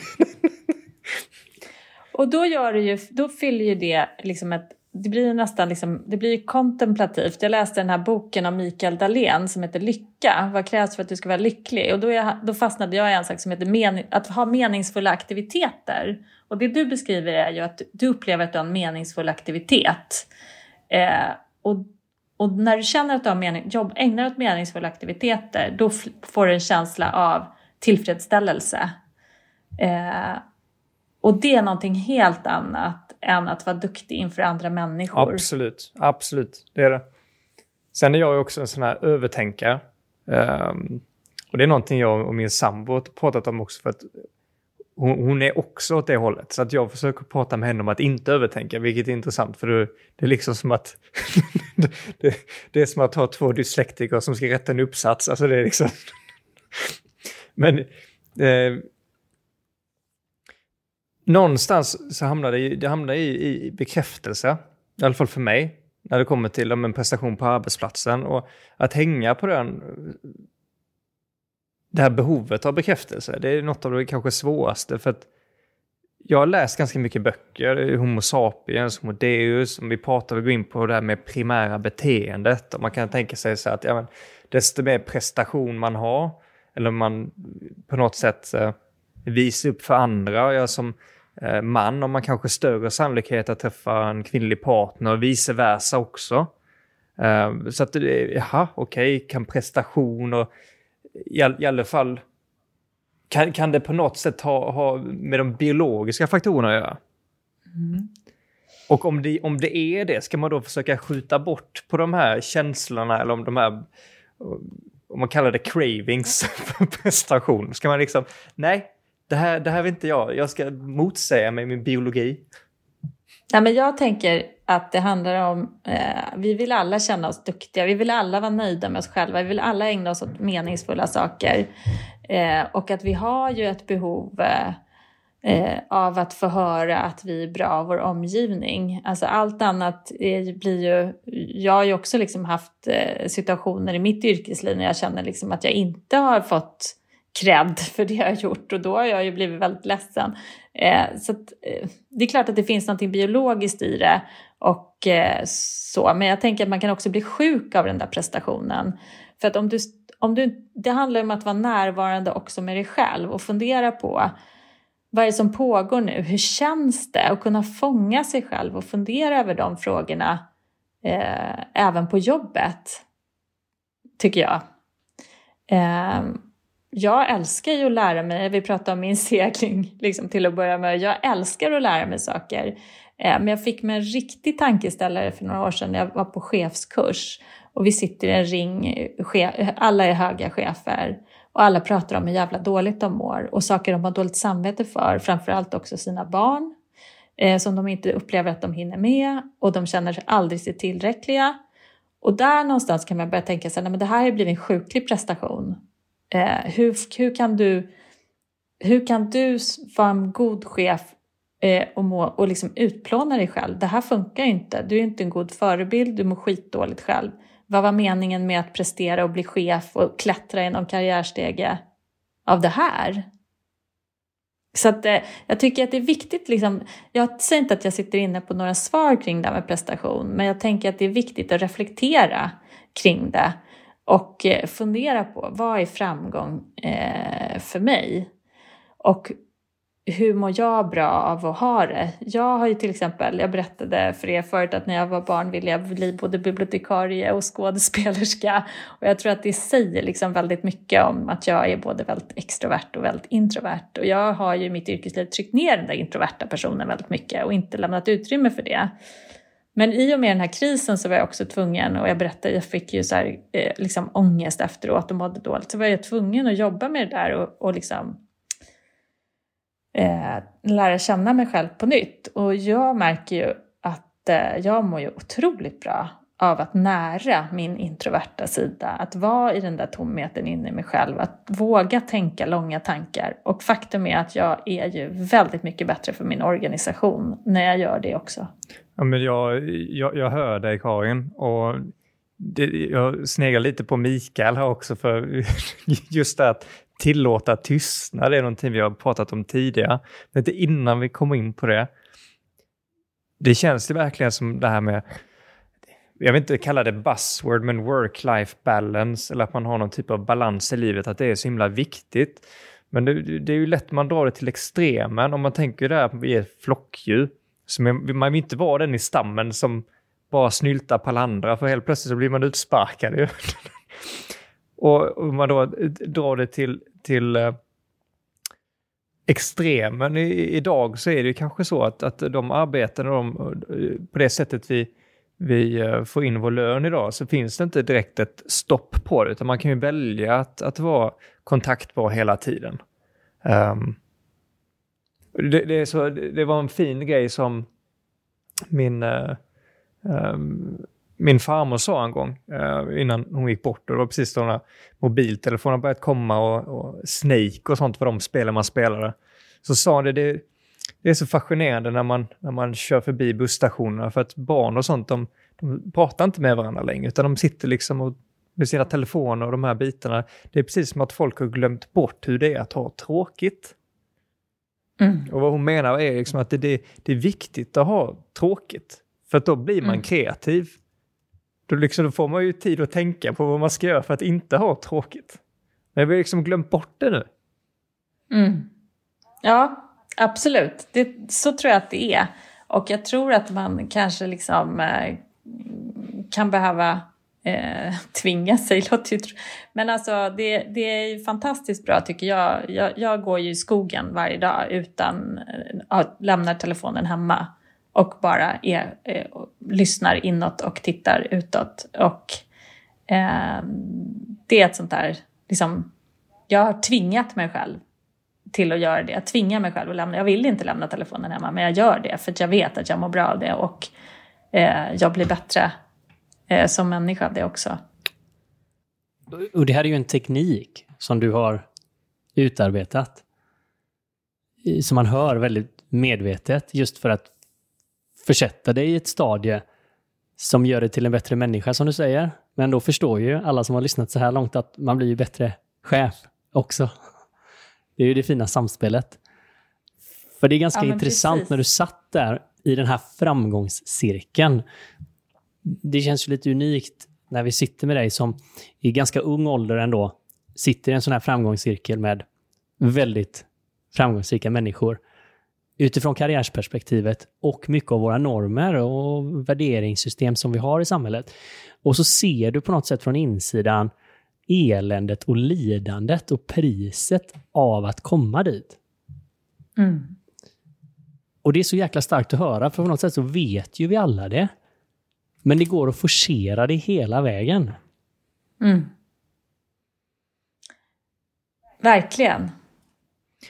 Och då, gör det ju, då fyller ju det liksom ett det blir nästan liksom, det blir kontemplativt. Jag läste den här boken av Mikael Dahlén som heter Lycka. Vad krävs för att du ska vara lycklig? Och då, jag, då fastnade jag i en sak som heter men, att ha meningsfulla aktiviteter. Och det du beskriver är ju att du upplever att du har en meningsfull aktivitet. Eh, och, och när du känner att du har mening, jobb, ägnar åt meningsfulla aktiviteter, då får du en känsla av tillfredsställelse. Eh, och det är någonting helt annat än att vara duktig inför andra människor. Absolut, absolut. Det är det. Sen är jag också en sån här övertänkare. Um, och det är någonting jag och min sambo har pratat om också för att hon, hon, är också åt det hållet. Så att jag försöker prata med henne om att inte övertänka, vilket är intressant för det, det är liksom som att det, det, är som att ha två dyslektiker som ska rätta en uppsats. Alltså det är liksom... Men eh, någonstans så hamnar det, det hamnar i, i bekräftelse, i alla fall för mig, när det kommer till en prestation på arbetsplatsen. Och att hänga på den, det här behovet av bekräftelse, det är något av det kanske svåraste. För att jag har läst ganska mycket böcker, Homo sapiens, Homo deus, om vi pratar, vi går in på det här med primära beteendet. Och man kan tänka sig så att ja, men, desto mer prestation man har, eller man på något sätt eh, visar upp för andra, jag som man har man kanske större sannolikhet att träffa en kvinnlig partner och vice versa också. Eh, så att, jaha, okej, okay, kan prestation och i, all, i alla fall kan, kan det på något sätt ha, ha med de biologiska faktorerna att göra? Mm. Och om det, om det är det, ska man då försöka skjuta bort på de här känslorna eller om de här, om man kallar det cravings för prestation? Ska man liksom, nej, det här, det här vill inte jag, jag ska motsäga mig min biologi. Ja, men jag tänker att det handlar om, eh, vi vill alla känna oss duktiga, vi vill alla vara nöjda med oss själva, vi vill alla ägna oss åt meningsfulla saker. Eh, och att vi har ju ett behov eh, eh av att få höra att vi är bra av vår omgivning. Alltså allt annat är, blir ju... Jag har ju också liksom haft eh, situationer i mitt yrkesliv när jag känner liksom att jag inte har fått cred för det jag har gjort och då har jag ju blivit väldigt ledsen. Eh, så att, eh, det är klart att det finns något biologiskt i det och eh, så, men jag tänker att man kan också bli sjuk av den där prestationen. För att om du, om du, det handlar om att vara närvarande också med dig själv och fundera på vad är det som pågår nu? Hur känns det? Och kunna fånga sig själv och fundera över de frågorna eh, även på jobbet, tycker jag. Ehm, jag älskar ju att lära mig, vi pratade om min segling liksom, till att börja med, jag älskar att lära mig saker. Eh, men jag fick mig en riktig tankeställare för några år sedan när jag var på chefskurs. Och vi sitter i en ring, alla är höga chefer. Och alla pratar om hur jävla dåligt de mår och saker de har dåligt samvete för, framförallt också sina barn eh, som de inte upplever att de hinner med. Och de känner sig aldrig sig tillräckliga. Och där någonstans kan man börja tänka sig att det här har blivit en sjuklig prestation. Eh, hur, hur, kan du, hur kan du vara en god chef eh, och, må, och liksom utplåna dig själv? Det här funkar ju inte. Du är inte en god förebild, du mår skitdåligt själv. Vad var meningen med att prestera och bli chef och klättra i någon karriärstege av det här? Så att, eh, jag tycker att det är viktigt, liksom, jag säger inte att jag sitter inne på några svar kring det här med prestation, men jag tänker att det är viktigt att reflektera kring det och eh, fundera på vad är framgång eh, för mig? Och hur mår jag bra av att ha det? Jag har ju till exempel, jag berättade för er förut att när jag var barn ville jag bli både bibliotekarie och skådespelerska. Och jag tror att det säger liksom väldigt mycket om att jag är både väldigt extrovert och väldigt introvert. Och jag har ju i mitt yrkesliv tryckt ner den där introverta personen väldigt mycket och inte lämnat utrymme för det. Men i och med den här krisen så var jag också tvungen, och jag berättade, jag fick ju så här, eh, liksom ångest efteråt och mådde dåligt, så var jag tvungen att jobba med det där och, och liksom eh, lära känna mig själv på nytt. Och jag märker ju att eh, jag mår ju otroligt bra av att nära min introverta sida, att vara i den där tomheten inne i mig själv, att våga tänka långa tankar. Och faktum är att jag är ju väldigt mycket bättre för min organisation när jag gör det också. Ja, men jag, jag, jag hör dig Karin och det, jag sneglar lite på Mikael här också för just det att tillåta tystnad är någonting vi har pratat om tidigare. Men inte innan vi kommer in på det. Det känns ju verkligen som det här med jag vill inte kalla det buzzword, men work-life balance eller att man har någon typ av balans i livet, att det är så himla viktigt. Men det, det är ju lätt man drar det till extremen om man tänker där att vi är flockdjur. Så man vill inte vara den i stammen som bara snyltar på alla andra, för helt plötsligt så blir man utsparkad. och om man då drar det till, till eh, extremen i, idag så är det kanske så att, att de arbeten de, på det sättet vi, vi eh, får in vår lön idag så finns det inte direkt ett stopp på det, utan man kan ju välja att, att vara kontaktbar hela tiden. Um, det, det, så, det, var en fin grej som min, uh, um, min farmor sa en gång uh, innan hon gick bort. Och det var precis då när mobiltelefonerna börjat komma och, och Snake och sånt var de spelen man spelade. Så sa hon det, det, det är så fascinerande när man, när man kör förbi busstationerna för att barn och sånt de, De pratar inte med varandra längre, utan de sitter liksom och, med sina telefoner och de här bitarna. Det är precis som att folk har glömt bort hur det är att ha tråkigt. Mm. Och vad hon menar är liksom att det, det, det är viktigt att ha tråkigt. För att då blir man Mm. kreativ. Då, liksom, då får man ju tid att tänka på vad man ska göra för att inte ha tråkigt. Men vi har liksom glömt bort det nu. Mm. Ja, absolut. Det, så tror jag att det är. Och jag tror att man kanske liksom eh, kan behöva eh, tvinga sig. låter ju Men alltså det, det är ju fantastiskt bra tycker jag. jag. Jag går ju i skogen varje dag utan eh, lämnar telefonen hemma och bara är, eh, och lyssnar inåt och tittar utåt. Och eh, det är ett sånt där, liksom, jag har tvingat mig själv till att göra det. Jag tvingar mig själv att lämna. Jag vill inte lämna telefonen hemma, men jag gör det för att jag vet att jag mår bra av det och eh, jag blir bättre eh, som människa det också. Och det här är ju en teknik som du har utarbetat. Som man hör väldigt medvetet just för att försätta dig i ett stadie som gör dig till en bättre människa som du säger. Men då förstår ju alla som har lyssnat så här långt att man blir ju bättre chef också. Det är ju det fina samspelet. För det är ganska Ja, intressant precis. när du satt där i den här framgångscirkeln. Det känns ju lite unikt när vi sitter med dig som i ganska ung ålder ändå sitter i en sån här framgångscirkel med väldigt framgångsrika människor utifrån karriärsperspektivet och mycket av våra normer och värderingssystem som vi har i samhället. Och så ser du på något sätt från insidan eländet och lidandet och priset av att komma dit. Mm. Och det är så jäkla starkt att höra, för på något sätt så vet ju vi alla det. Men det går att forcera det hela vägen. Mm. Verkligen.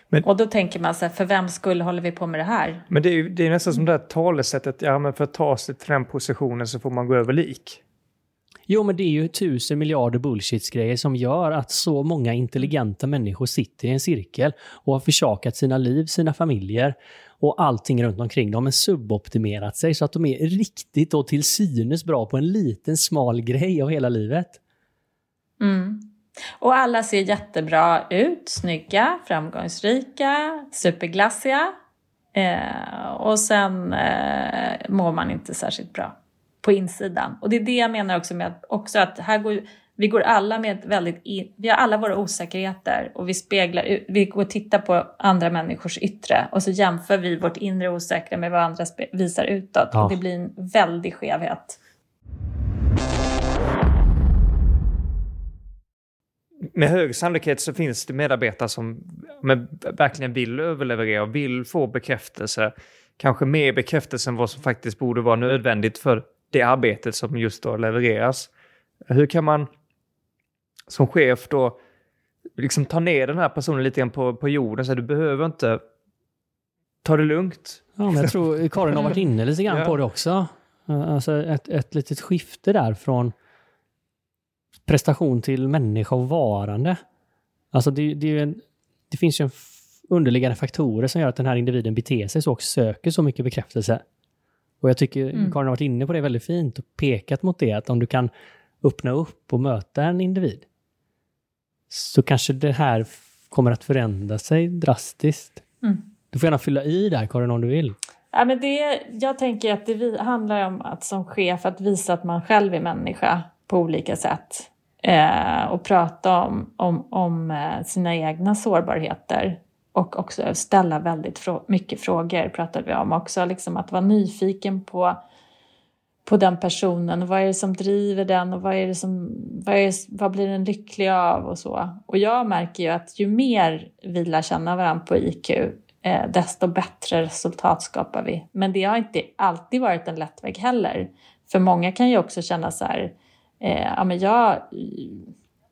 Men- Och då tänker man så här, för vem skull håller vi på med det här? Men det är, ju, det är nästan som det här talesättet, ja men för att ta sig till den positionen så får man gå över lik. Jo, men det är ju tusen miljarder bullshit-grejer som gör att så många intelligenta människor sitter i en cirkel och har försakat sina liv, sina familjer och allting runt omkring dem, men suboptimerat sig så att de är riktigt och till synes bra på en liten smal grej av hela livet. Mm. Och alla ser jättebra ut, snygga, framgångsrika, superglassiga. Eh, och sen eh, mår man inte särskilt bra på insidan. Och det är det jag menar också med att, också att här går, vi går alla med väldigt, in, vi har alla våra osäkerheter och vi speglar, vi går och tittar på andra människors yttre och så jämför vi vårt inre osäkra med vad andra visar utåt Ja. och det blir en väldig skevhet. Med hög sannolikhet så finns det medarbetare som men, verkligen vill överleverera och vill få bekräftelse. Kanske mer bekräftelse än vad som faktiskt borde vara nödvändigt för det arbetet som just då levereras. Hur kan man som chef då liksom ta ner den här personen lite grann på, på jorden? Så du behöver inte ta det lugnt. Ja, men jag tror Karin har varit inne lite grann Ja. på det också. Alltså ett, ett litet skifte där från prestation till människa och varande. Alltså det, det, en, det finns ju underliggande faktorer som gör att den här individen beter sig så och söker så mycket bekräftelse. Och jag tycker Mm. Karin har varit inne på det väldigt fint och pekat mot det, att om du kan öppna upp och möta en individ så kanske det här kommer att förändra sig drastiskt. Mm. Du får gärna fylla i där Karin om du vill. Ja, men det, jag tänker att det handlar om att som chef att visa att man själv är människa på olika sätt. Eh, och prata om, om, om eh, sina egna sårbarheter. Och också ställa väldigt frå- mycket frågor pratade vi om också. Liksom att vara nyfiken på, på den personen. Vad är det som driver den och vad, är det som, vad, är, vad blir den lycklig av och så. Och jag märker ju att ju mer vi lär känna varandra på IQ eh, desto bättre resultat skapar vi. Men det har inte alltid varit en lätt väg heller. För många kan ju också känna så här, eh, ja men jag,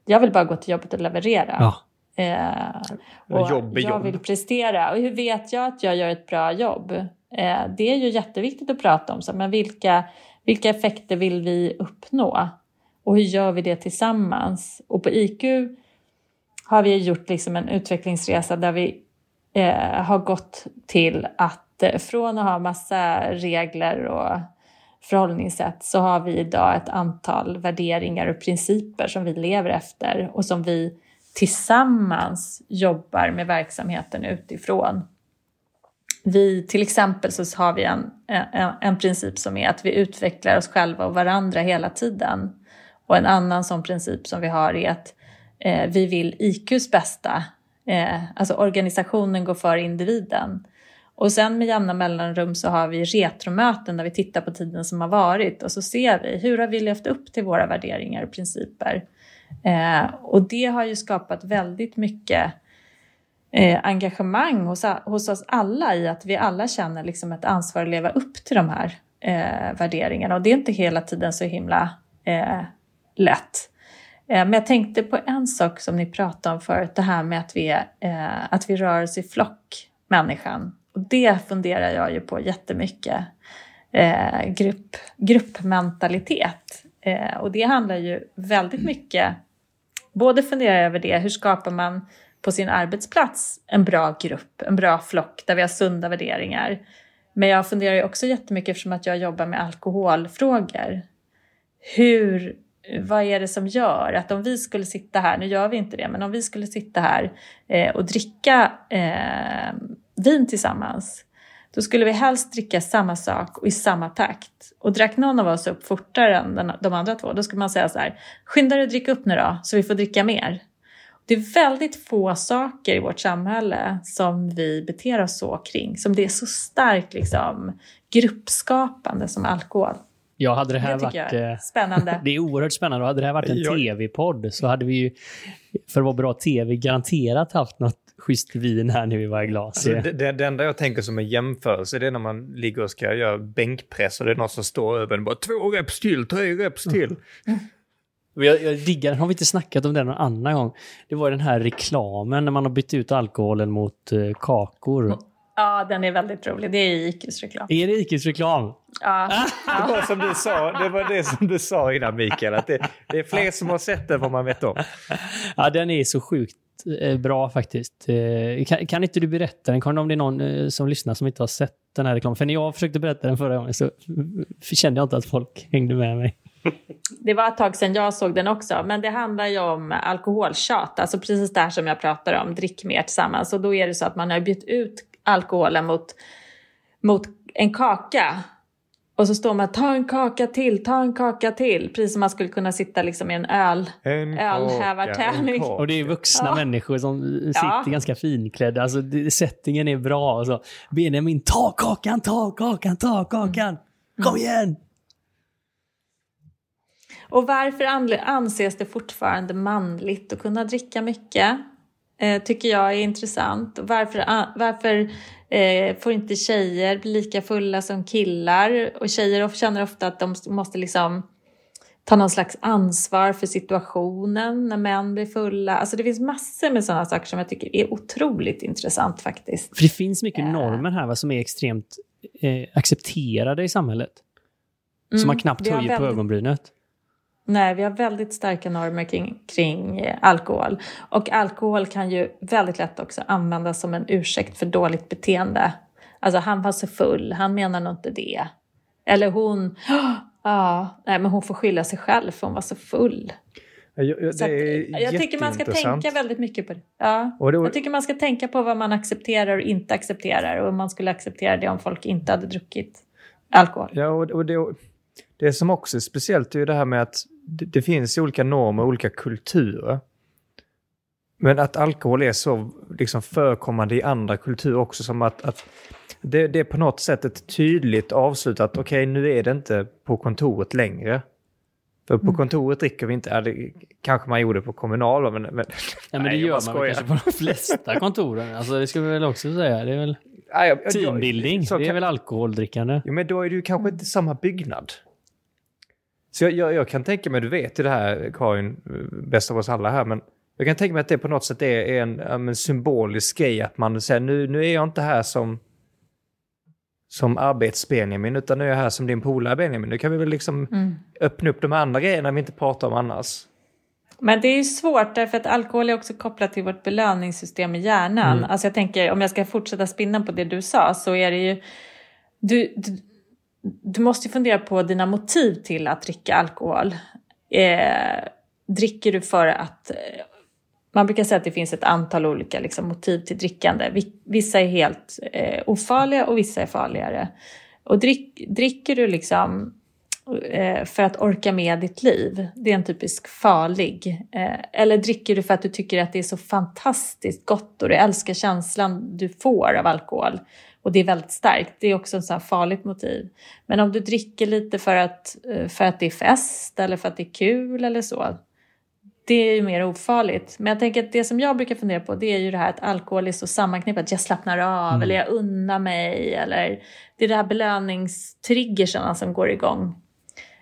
jag vill bara gå till jobbet och leverera. Ja. Eh, och Jobb är jag jobb. vill prestera. Och hur vet jag att jag gör ett bra jobb? Eh, det är ju jätteviktigt att prata om. Så, men vilka, vilka effekter vill vi uppnå? Och hur gör vi det tillsammans? Och på IQ har vi gjort liksom en utvecklingsresa där vi eh, har gått till att eh, från att ha massa regler och förhållningssätt så har vi idag ett antal värderingar och principer som vi lever efter och som vi tillsammans jobbar med verksamheten utifrån. Vi, till exempel så har vi en, en, en princip som är att vi utvecklar oss själva och varandra hela tiden. Och en annan sån princip som vi har är att eh, vi vill IQs bästa. Eh, alltså organisationen går före individen. Och sen med jämna mellanrum så har vi retromöten där vi tittar på tiden som har varit och så ser vi hur har vi levt upp till våra värderingar och principer. Eh, och det har ju skapat väldigt mycket eh, engagemang hos, hos oss alla i att vi alla känner liksom ett ansvar att leva upp till de här eh, värderingarna. Och det är inte hela tiden så himla eh, lätt. Eh, men jag tänkte på en sak som ni pratade om förut, det här med att vi, eh, att vi rör oss i flock, människan. Och det funderar jag ju på jättemycket. Eh, grupp, gruppmentalitet. Eh, och det handlar ju väldigt mycket, både fundera över det, hur skapar man på sin arbetsplats en bra grupp, en bra flock där vi har sunda värderingar. Men jag funderar ju också jättemycket eftersom att jag jobbar med alkoholfrågor. Hur, vad är det som gör att om vi skulle sitta här, nu gör vi inte det, men om vi skulle sitta här eh, och dricka eh, vin tillsammans, då skulle vi helst dricka samma sak och i samma takt. Och drack någon av oss upp fortare än den, de andra två, då skulle man säga så här, skynda dig att dricka upp nu då, så vi får dricka mer. Det är väldigt få saker i vårt samhälle som vi beter oss så kring, som det är så starkt liksom, gruppskapande som alkohol. Ja, hade det här det varit... Jag är spännande. det är oerhört spännande. Och hade det här varit en tv-podd så hade vi ju, för att vara bra tv, garanterat haft något schysst vin här nu i varje glas. Alltså, det, det, det, enda jag tänker som en jämförelse det är när man ligger och ska göra bänkpress och det är någon som står över en bara två reps till, tre reps till. Mm. Jag, jag diggar den. Har vi inte snackat om den någon annan gång? Det var den här reklamen när man har bytt ut alkoholen mot uh, kakor. Ja, den är väldigt rolig. Det är Ikes reklam. Är det Ikes reklam? Ja. Det var som du sa, det var det som du sa innan Mikael, att det, det är fler som har sett den vad man vet om. Ja, den är så sjukt Eh, bra faktiskt. Eh, kan, kan, inte du berätta den? Karin, Om det är någon eh, som lyssnar som inte har sett den här reklamen. För när jag försökte berätta den förra gången så kände jag inte att folk hängde med mig. Det var ett tag sedan jag såg den också, men det handlar ju om alkoholtjat, alltså precis det här som jag pratar om, drick mer tillsammans. Och då är det så att man har bytt ut alkoholen mot, mot en kaka. Och så står man, ta en kaka till, ta en kaka till. Precis som man skulle kunna sitta liksom i en öl, en ölhävartävling. Och det är vuxna ja. människor som sitter ja. ganska finklädda. Alltså, settingen är bra. Och så. Benjamin, ta kakan, ta kakan, ta kakan. Mm. Kom igen! Och varför anses det fortfarande manligt att kunna dricka mycket? Eh, tycker jag är intressant. Varför, varför eh, får inte tjejer bli lika fulla som killar? Och tjejer känner ofta att de måste liksom ta någon slags ansvar för situationen när män blir fulla. Alltså det finns massor med sådana saker som jag tycker är otroligt intressant faktiskt. För det finns mycket eh. normer här va, som är extremt eh, accepterade i samhället. Mm, som man knappt höjer väldigt... på ögonbrynet. Nej, vi har väldigt starka normer kring, kring eh, alkohol. Och alkohol kan ju väldigt lätt också användas som en ursäkt för dåligt beteende. Alltså, han var så full, han menar nog inte det. Eller hon, ja, nej men hon får skylla sig själv för hon var så full. Ja, det så att, jag tycker man ska tänka väldigt mycket på det. Ja. Och det Jag tycker man ska tänka på vad man accepterar och inte accepterar. Och man skulle acceptera det om folk inte hade druckit alkohol. Ja, och det, det som också är speciellt är ju det här med att det, det finns olika normer och olika kulturer. Men att alkohol är så liksom förekommande i andra kulturer också som att, att det, det, är på något sätt ett tydligt avslut att okej, okay, nu är det inte på kontoret längre. För på mm. kontoret dricker vi inte, ja, det kanske man gjorde på kommunal, men... men ja, men det gör man väl kanske på de flesta kontoren. Alltså det ska vi väl också säga. Det är väl teambuilding, det är väl alkoholdrickande. Jo, men då är det ju kanske inte samma byggnad. Så jag, jag, jag, kan tänka mig, du vet ju det här Karin, bäst av oss alla här, men jag kan tänka mig att det på något sätt är en, en symbolisk grej att man säger nu, nu är jag inte här som som arbets-Benjamin, utan nu är jag här som din polare Benjamin. Nu kan vi väl liksom mm. öppna upp de andra grejerna vi inte pratar om annars. Men det är ju svårt därför att alkohol är också kopplat till vårt belöningssystem i hjärnan. Mm. Alltså jag tänker, om jag ska fortsätta spinna på det du sa, så är det ju... Du, du, du måste fundera på dina motiv till att dricka alkohol. Eh, dricker du för att... Eh, man brukar säga att det finns ett antal olika liksom, motiv till drickande. Vissa är helt eh, ofarliga och vissa är farligare. Och drick, dricker du liksom eh, för att orka med ditt liv, det är en typisk farlig. Eh, eller dricker du för att du tycker att det är så fantastiskt gott och du älskar känslan du får av alkohol och det är väldigt starkt. Det är också ett så farligt motiv. Men om du dricker lite för att, eh, för att det är fest eller för att det är kul eller så, det är ju mer ofarligt. Men jag tänker att det som jag brukar fundera på det är ju det här att alkohol är så sammanknippat. Jag slappnar av mm. eller jag unnar mig eller det är det här belöningstriggerserna som går igång.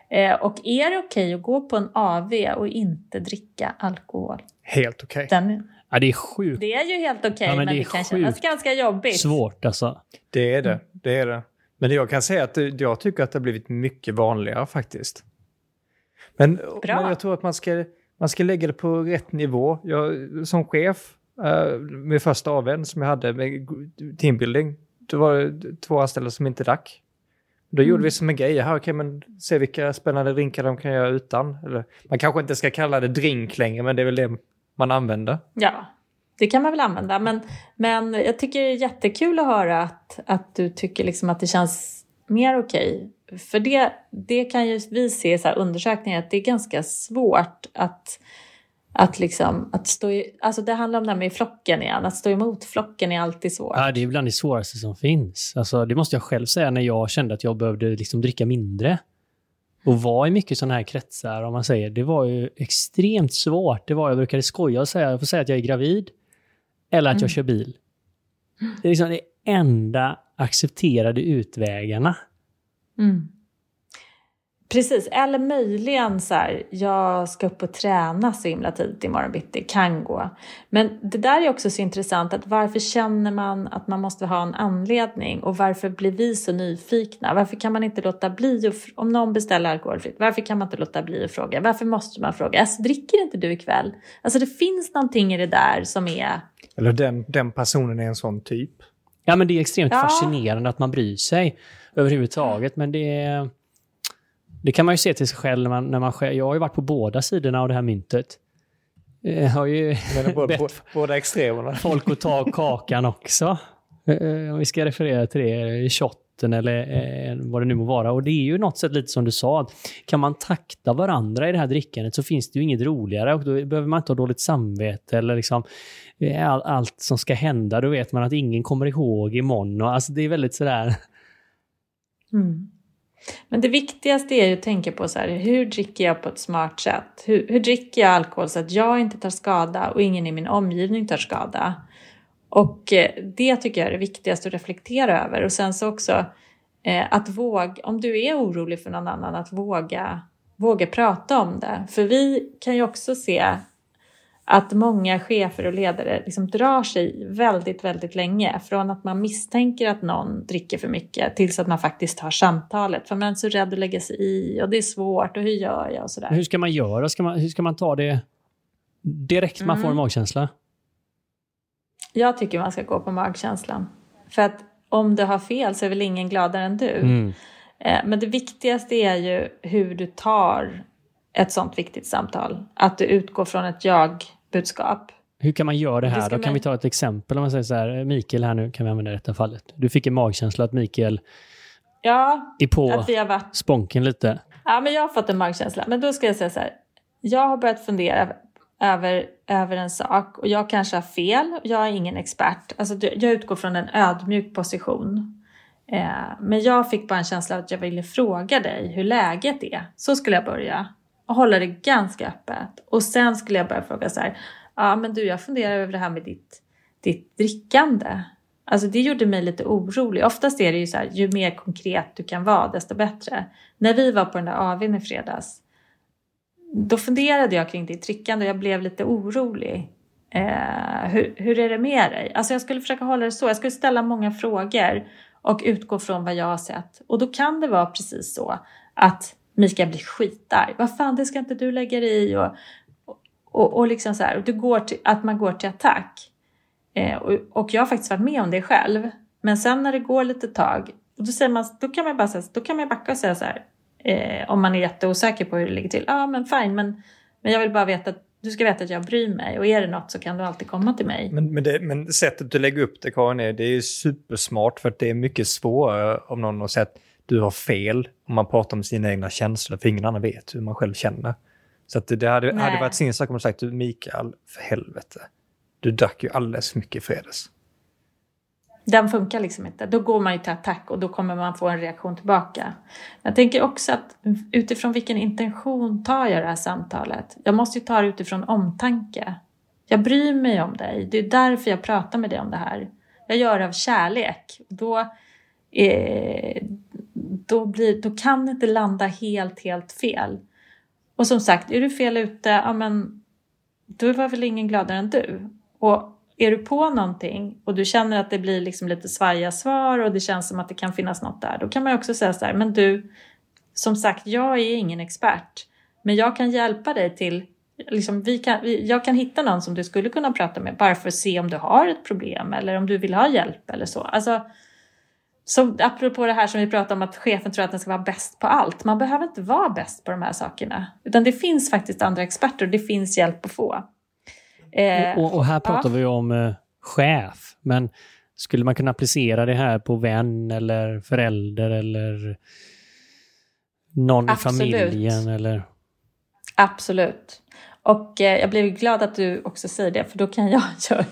Eh, och är det okej okay att gå på en AV och inte dricka alkohol? Helt okej. Okay. Ja, det är sjukt. Det är ju helt okej, okay, ja, men, men, det, det kan kännas ganska jobbigt. Svårt alltså. Det är det. Det är det. Men jag kan säga att jag tycker att det har blivit mycket vanligare faktiskt. Men, men jag tror att man ska, man ska lägga det på rätt nivå. Jag, som chef, uh, med första AWn som jag hade med teambuilding, då var det två anställda som inte drack. Då mm. gjorde vi som en grej, här, okay, men se vilka spännande drinkar de kan göra utan. Eller, man kanske inte ska kalla det drink längre, men det är väl det man använder. Ja, det kan man väl använda. Men, men jag tycker det är jättekul att höra att, att du tycker liksom att det känns mer okej. Okay. För det, det kan ju vi se i undersökningar att det är ganska svårt att att, liksom, att stå i, alltså det handlar om det här med flocken igen. Att stå emot flocken är alltid svårt. Ja, det är bland det svåraste som finns. Alltså, det måste jag själv säga när jag kände att jag behövde liksom dricka mindre. Och vara i mycket sådana här kretsar, om man säger. Det var ju extremt svårt. Det var, jag brukade skoja och säga, jag får säga att jag är gravid. Eller att mm. jag kör bil. Det är liksom de enda accepterade utvägarna. Mm. Precis, eller möjligen så här, jag ska upp och träna så himla tidigt imorgon bitti, kan gå. Men det där är också så intressant, att varför känner man att man måste ha en anledning och varför blir vi så nyfikna? Varför kan man inte låta bli, om någon beställer alkoholfritt, varför kan man inte låta bli att fråga? Varför måste man fråga? Alltså, dricker inte du ikväll? Alltså det finns någonting i det där som är... Eller den, den personen är en sån typ. Ja, men det är extremt ja. fascinerande att man bryr sig överhuvudtaget, men det är det kan man ju se till sig själv när man, när man Jag har ju varit på båda sidorna av det här myntet. Jag har ju båda, båda extremerna. folk att ta kakan också. Eh, om vi ska referera till det, shotten eller eh, vad det nu må vara. Och det är ju något sätt lite som du sa, kan man takta varandra i det här drickandet så finns det ju inget roligare och då behöver man inte ha dåligt samvete eller liksom eh, all, allt som ska hända. Då vet man att ingen kommer ihåg imorgon. Och, alltså det är väldigt sådär... Mm. Men det viktigaste är ju att tänka på så här, hur dricker jag på ett smart sätt? Hur, hur dricker jag alkohol så att jag inte tar skada och ingen i min omgivning tar skada? Och eh, det tycker jag är det viktigaste att reflektera över. Och sen så också eh, att våga, om du är orolig för någon annan, att våga, våga prata om det. För vi kan ju också se att många chefer och ledare liksom drar sig väldigt, väldigt länge från att man misstänker att någon dricker för mycket tills att man faktiskt tar samtalet. För man är så rädd att lägga sig i och det är svårt och hur gör jag och sådär. Hur ska man göra? Ska man, hur ska man ta det direkt man mm. får en mm. magkänsla? Jag tycker man ska gå på magkänslan. För att om du har fel så är väl ingen gladare än du. Mm. Eh, men det viktigaste är ju hur du tar ett sånt viktigt samtal. Att du utgår från ett jag-budskap. Hur kan man göra det här? Det då kan man... vi ta ett exempel. Om man säger så här, Mikael här nu kan vi använda detta fallet. Du fick en magkänsla att Mikael ja, är på att vi har varit... spånken lite. Ja, men jag har fått en magkänsla. Men då ska jag säga så här. Jag har börjat fundera över, över en sak och jag kanske har fel. Jag är ingen expert. Alltså, jag utgår från en ödmjuk position. Eh, men jag fick bara en känsla att jag ville fråga dig hur läget är. Så skulle jag börja och hålla det ganska öppet. Och sen skulle jag börja fråga så här, ja men du jag funderar över det här med ditt, ditt drickande. Alltså det gjorde mig lite orolig. Oftast är det ju så här, ju mer konkret du kan vara desto bättre. När vi var på den där AWn i fredags, då funderade jag kring ditt drickande och jag blev lite orolig. Eh, hur, hur är det med dig? Alltså jag skulle försöka hålla det så. Jag skulle ställa många frågor och utgå från vad jag har sett. Och då kan det vara precis så att Mikael blir skitarg. Vad fan, det ska inte du lägga dig i. Och, och, och liksom så här, du går till, att man går till attack. Eh, och, och, jag har faktiskt varit med om det själv. Men sen när det går lite tag då, säger man, då kan man bara säga, då kan man backa och säga så här, eh, om man är jätteosäker på hur det ligger till. Ja, men fine, men, men jag vill bara veta att du ska veta att jag bryr mig och är det något så kan du alltid komma till mig. Men, men, det, men sättet du lägger upp det Karin, är, det är supersmart för att det är mycket svårare om någon har sett du har fel om man pratar om sina egna känslor för ingen annan vet hur man själv känner. Så att det, hade, hade varit sin sak om man sagt Mikael, för helvete, du drack ju alldeles för mycket i fredags. Den funkar liksom inte. Då går man ju till attack och då kommer man få en reaktion tillbaka. Jag tänker också att utifrån vilken intention tar jag det här samtalet? Jag måste ju ta det utifrån omtanke. Jag bryr mig om dig. Det är därför jag pratar med dig om det här. Jag gör det av kärlek. Då, eh, då, blir, då kan det inte landa helt, helt fel. Och som sagt, är du fel ute, ja men då var väl ingen gladare än du. Och är du på någonting och du känner att det blir liksom lite svajiga svar och det känns som att det kan finnas något där, då kan man också säga så här, men du, som sagt, jag är ingen expert, men jag kan hjälpa dig till, liksom, vi kan, jag kan hitta någon som du skulle kunna prata med bara för att se om du har ett problem eller om du vill ha hjälp eller så. Alltså, så apropå det här som vi pratade om att chefen tror att den ska vara bäst på allt. Man behöver inte vara bäst på de här sakerna. Utan det finns faktiskt andra experter och det finns hjälp att få. Eh, och, och, här pratar ja. vi om eh, chef, men skulle man kunna applicera det här på vän eller förälder eller någon Absolut. i familjen? Eller? Absolut. Och eh, jag blev glad att du också säger det, för då kan jag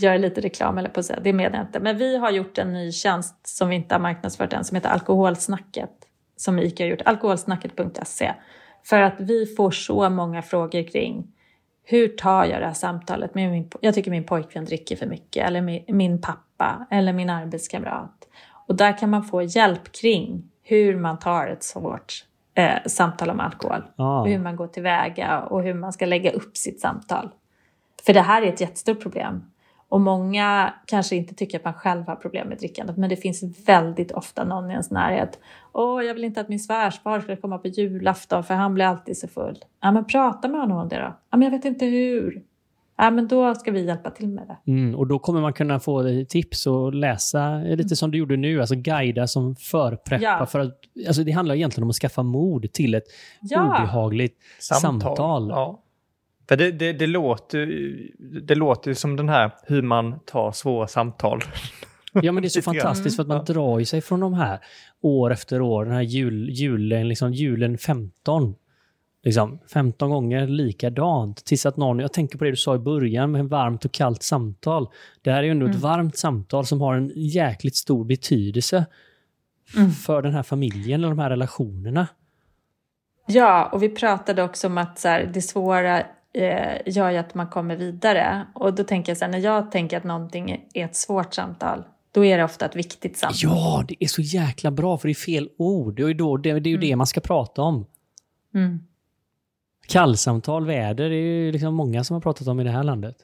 göra, lite reklam, eller på att säga, det menar jag inte. Men vi har gjort en ny tjänst som vi inte har marknadsfört än, som heter Alkoholsnacket, som ICA har gjort, alkoholsnacket.se. För att vi får så många frågor kring hur tar jag det här samtalet med min, jag tycker min pojkvän dricker för mycket, eller min, min pappa, eller min arbetskamrat. Och där kan man få hjälp kring hur man tar ett svårt eh, samtal om alkohol. Ah. Hur man går tillväga och hur man ska lägga upp sitt samtal. För det här är ett jättestort problem. Och många kanske inte tycker att man själv har problem med drickandet, men det finns väldigt ofta någon i ens närhet. Åh, jag vill inte att min svärsfar ska komma på julafton för han blir alltid så full. Ja, men prata med honom om det då. Ja, men jag vet inte hur. Ja, men då ska vi hjälpa till med det. Mm, och då kommer man kunna få tips och läsa lite mm. som du gjorde nu, alltså guida som förpreppa. Ja. För att, alltså det handlar egentligen om att skaffa mod till ett ja. obehagligt samtal. samtal. Ja. För det, det, det, låter, det låter ju som den här hur man tar svåra samtal. Ja, men det är så fantastiskt för att man drar ju sig från de här år efter år. Den här jul, julen, liksom julen 15. Liksom 15 gånger likadant. Tills att någon, jag tänker på det du sa i början med varmt och kallt samtal. Det här är ju ändå mm. ett varmt samtal som har en jäkligt stor betydelse mm. för den här familjen och de här relationerna. Ja, och vi pratade också om att så här, det svåra eh, gör ju att man kommer vidare. Och då tänker jag så här, när jag tänker att någonting är ett svårt samtal, då är det ofta ett viktigt samtal. Ja, det är så jäkla bra för det är fel ord. Det är ju, då, det, det, är ju mm. det man ska prata om. Mm. Kallsamtal, väder, det är ju liksom många som har pratat om i det här landet.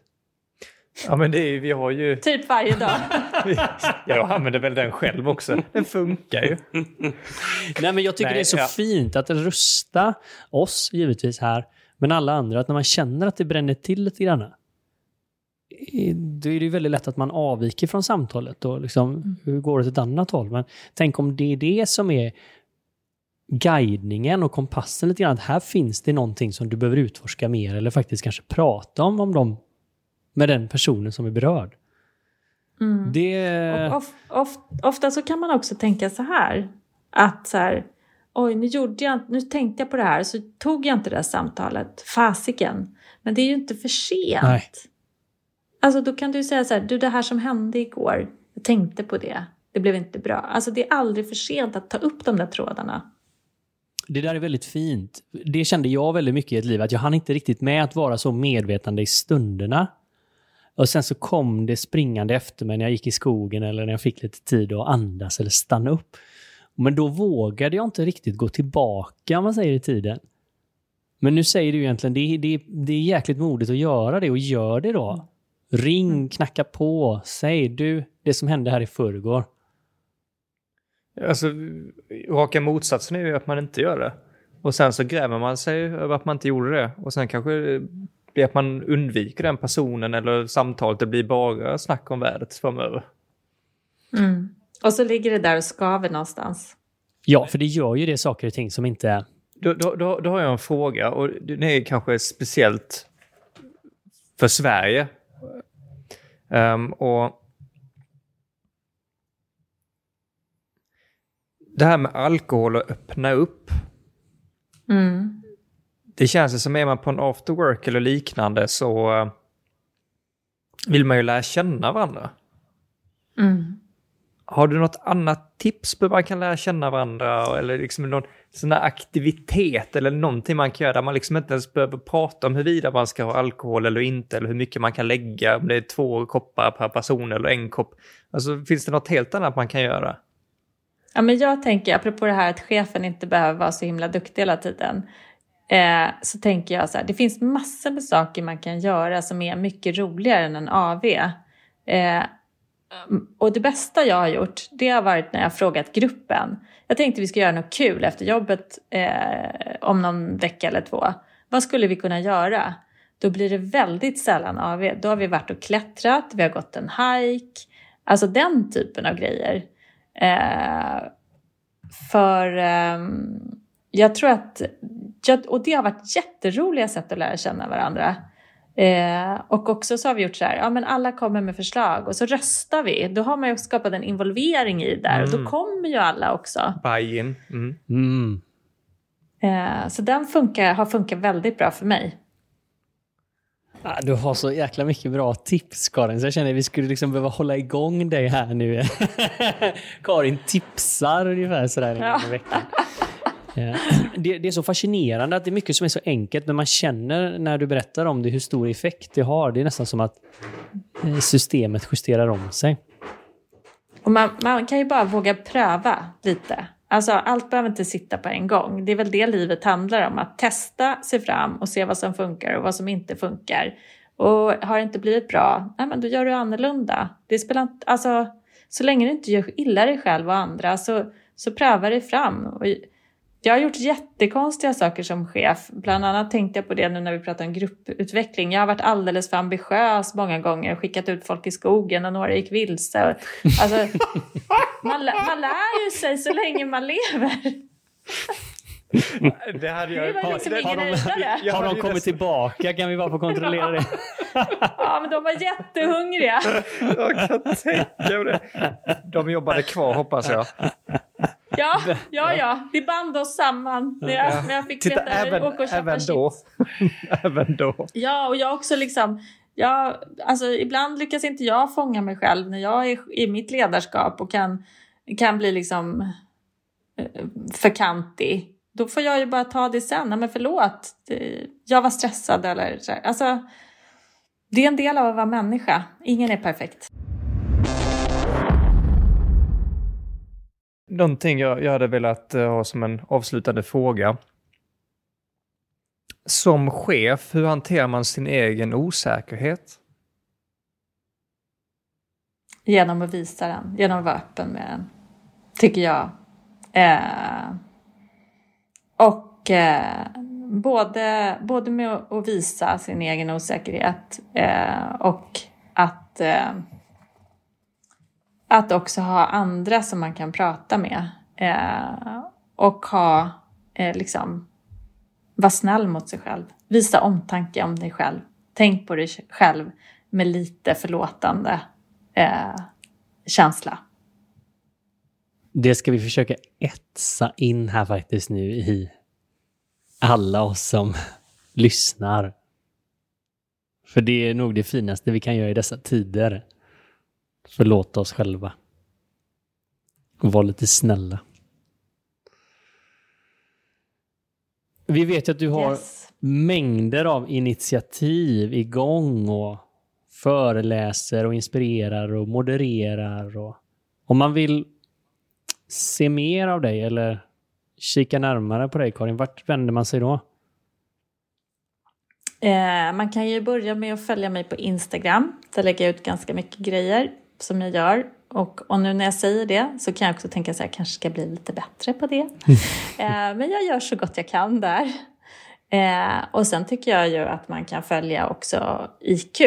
Ja, men det är, vi har ju... Typ varje dag. jag använder väl den själv också. Den funkar ju. Nej, men jag tycker Nej, det är så ja. fint att rusta oss, givetvis här, men alla andra, att när man känner att det bränner till lite grann, då är det väldigt lätt att man avviker från samtalet och liksom, mm. går åt ett annat håll? Men tänk om det är det som är guidningen och kompassen lite grann, att här finns det någonting som du behöver utforska mer eller faktiskt kanske prata om, om dem med den personen som är berörd. Mm. Det... Of, of, ofta så kan man också tänka så här, att så här, oj, nu, gjorde jag, nu tänkte jag på det här, så tog jag inte det där samtalet. Fasiken. Men det är ju inte för sent. Nej. Alltså då kan du säga så här, du det här som hände igår, jag tänkte på det, det blev inte bra. Alltså det är aldrig för sent att ta upp de där trådarna. Det där är väldigt fint. Det kände jag väldigt mycket i ett liv, att jag hann inte riktigt med att vara så medvetande i stunderna. Och sen så kom det springande efter mig när jag gick i skogen eller när jag fick lite tid att andas eller stanna upp. Men då vågade jag inte riktigt gå tillbaka, om man säger i tiden. Men nu säger du egentligen, det är, det, är, det är jäkligt modigt att göra det och gör det då. Ring, mm. knacka på, säg du, det som hände här i förrgår. Alltså, raka motsatsen är ju att man inte gör det. Och sen så grämer man sig över att man inte gjorde det. Och sen kanske det blir att man undviker den personen eller samtalet. Det blir bara snack om vädret framöver. Mm. Och så ligger det där och skaver någonstans. Ja, för det gör ju det saker och ting som inte... Då, då, då, då har jag en fråga och det är kanske speciellt för Sverige. Um, och Det här med alkohol och öppna upp. Mm. Det känns som är man på en after work eller liknande så uh, vill man ju lära känna varandra. Mm. Har du något annat tips på hur man kan lära känna varandra? Eller liksom någon sån där aktivitet eller någonting man kan göra där man liksom inte ens behöver prata om huruvida man ska ha alkohol eller inte eller hur mycket man kan lägga, om det är två koppar per person eller en kopp. Alltså finns det något helt annat man kan göra? Ja, men jag tänker, apropå det här att chefen inte behöver vara så himla duktig hela tiden, eh, så tänker jag så här, det finns massor med saker man kan göra som är mycket roligare än en AV. Eh, Mm. och det bästa jag har gjort, det har varit när jag har frågat gruppen. Jag tänkte vi ska göra något kul efter jobbet eh, om någon vecka eller två. Vad skulle vi kunna göra? Då blir det väldigt sällan AV. Då har vi varit och klättrat, vi har gått en hike, alltså den typen av grejer. Eh, för eh, jag tror att, och det har varit jätteroliga sätt att lära känna varandra. Eh, och också så har vi gjort så här, ja men alla kommer med förslag och så röstar vi. Då har man ju skapat en involvering i det där mm. och då mm. kommer ju alla också. Buy-in. Mm. Mm. Eh, så den funkar, har funkat väldigt bra för mig. Du har så jäkla mycket bra tips Karin, så jag känner att vi skulle liksom behöva hålla igång dig här nu. Karin tipsar ungefär sådär en gång i veckan. Det, det, är så fascinerande att det är mycket som är så enkelt, men man känner när du berättar om det hur stor effekt det har. Det är nästan som att eh, systemet justerar om sig. Och man, man kan ju bara våga pröva lite. Alltså allt behöver inte sitta på en gång. Det är väl det livet handlar om, att testa sig fram och se vad som funkar och vad som inte funkar. Och har det inte blivit bra, nej men då gör du annorlunda. Det spelar inte, alltså, så länge du inte gör illa dig själv och andra så, så pröva dig fram. Och jag har gjort jättekonstiga saker som chef. Bland annat tänkte jag på det nu när vi pratar om grupputveckling. Jag har varit alldeles för ambitiös många gånger skickat ut folk i skogen och några gick vilse. Alltså, man, man lär ju sig så länge man lever. Det hade jag... Det var liksom har, de, har de kommit tillbaka? Kan vi bara få kontrollera det? ja, men de var jättehungriga. jag kan tänka mig det. De jobbade kvar hoppas jag. Ja, ja, ja. Vi band oss samman när jag, när jag fick Titta, veta även, åka och köpa även då. även då. Ja, och jag också liksom... Jag, alltså, ibland lyckas inte jag fånga mig själv när jag är i mitt ledarskap och kan, kan bli liksom eh, för kantig. Då får jag ju bara ta det sen. Nej, men förlåt, jag var stressad eller så. Alltså, det är en del av att vara människa. Ingen är perfekt. Någonting jag, jag hade velat uh, ha som en avslutande fråga. Som chef, hur hanterar man sin egen osäkerhet? Genom att visa den, genom att vara öppen med den, tycker jag. Eh, och eh, både, både med att visa sin egen osäkerhet eh, och att eh, att också ha andra som man kan prata med eh, och ha, eh, liksom, vara snäll mot sig själv. Visa omtanke om dig själv. Tänk på dig själv med lite förlåtande eh, känsla. Det ska vi försöka etsa in här faktiskt nu i alla oss som lyssnar. För det är nog det finaste vi kan göra i dessa tider förlåta oss själva. Och vara lite snälla. Vi vet att du har yes. mängder av initiativ igång och föreläser och inspirerar och modererar. Och om man vill se mer av dig eller kika närmare på dig, Karin, vart vänder man sig då? Eh, man kan ju börja med att följa mig på Instagram. Där lägger jag ut ganska mycket grejer som jag gör. Och, och nu när jag säger det så kan jag också tänka så här, kanske ska bli lite bättre på det. eh, men jag gör så gott jag kan där. Eh, och sen tycker jag ju att man kan följa också IQ.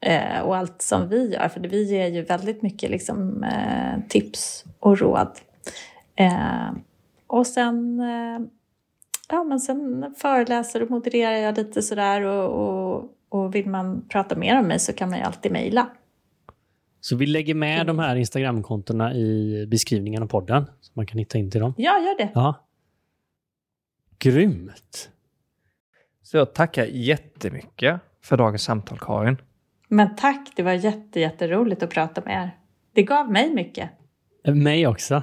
eh, och allt som vi gör. För vi ger ju väldigt mycket liksom, eh, tips och råd. Eh, och sen, eh, ja, men sen föreläser och modererar jag lite sådär och, och, och vill man prata mer om mig så kan man ju alltid mejla. Så vi lägger med de här Instagramkontona i beskrivningen av podden. Så man kan hitta in till dem. Ja, gör det. Ja. Grymt! Så jag tackar jättemycket för dagens samtal, Karin. Men tack, det var jätte, jätteroligt att prata med er. Det gav mig mycket. Mig också.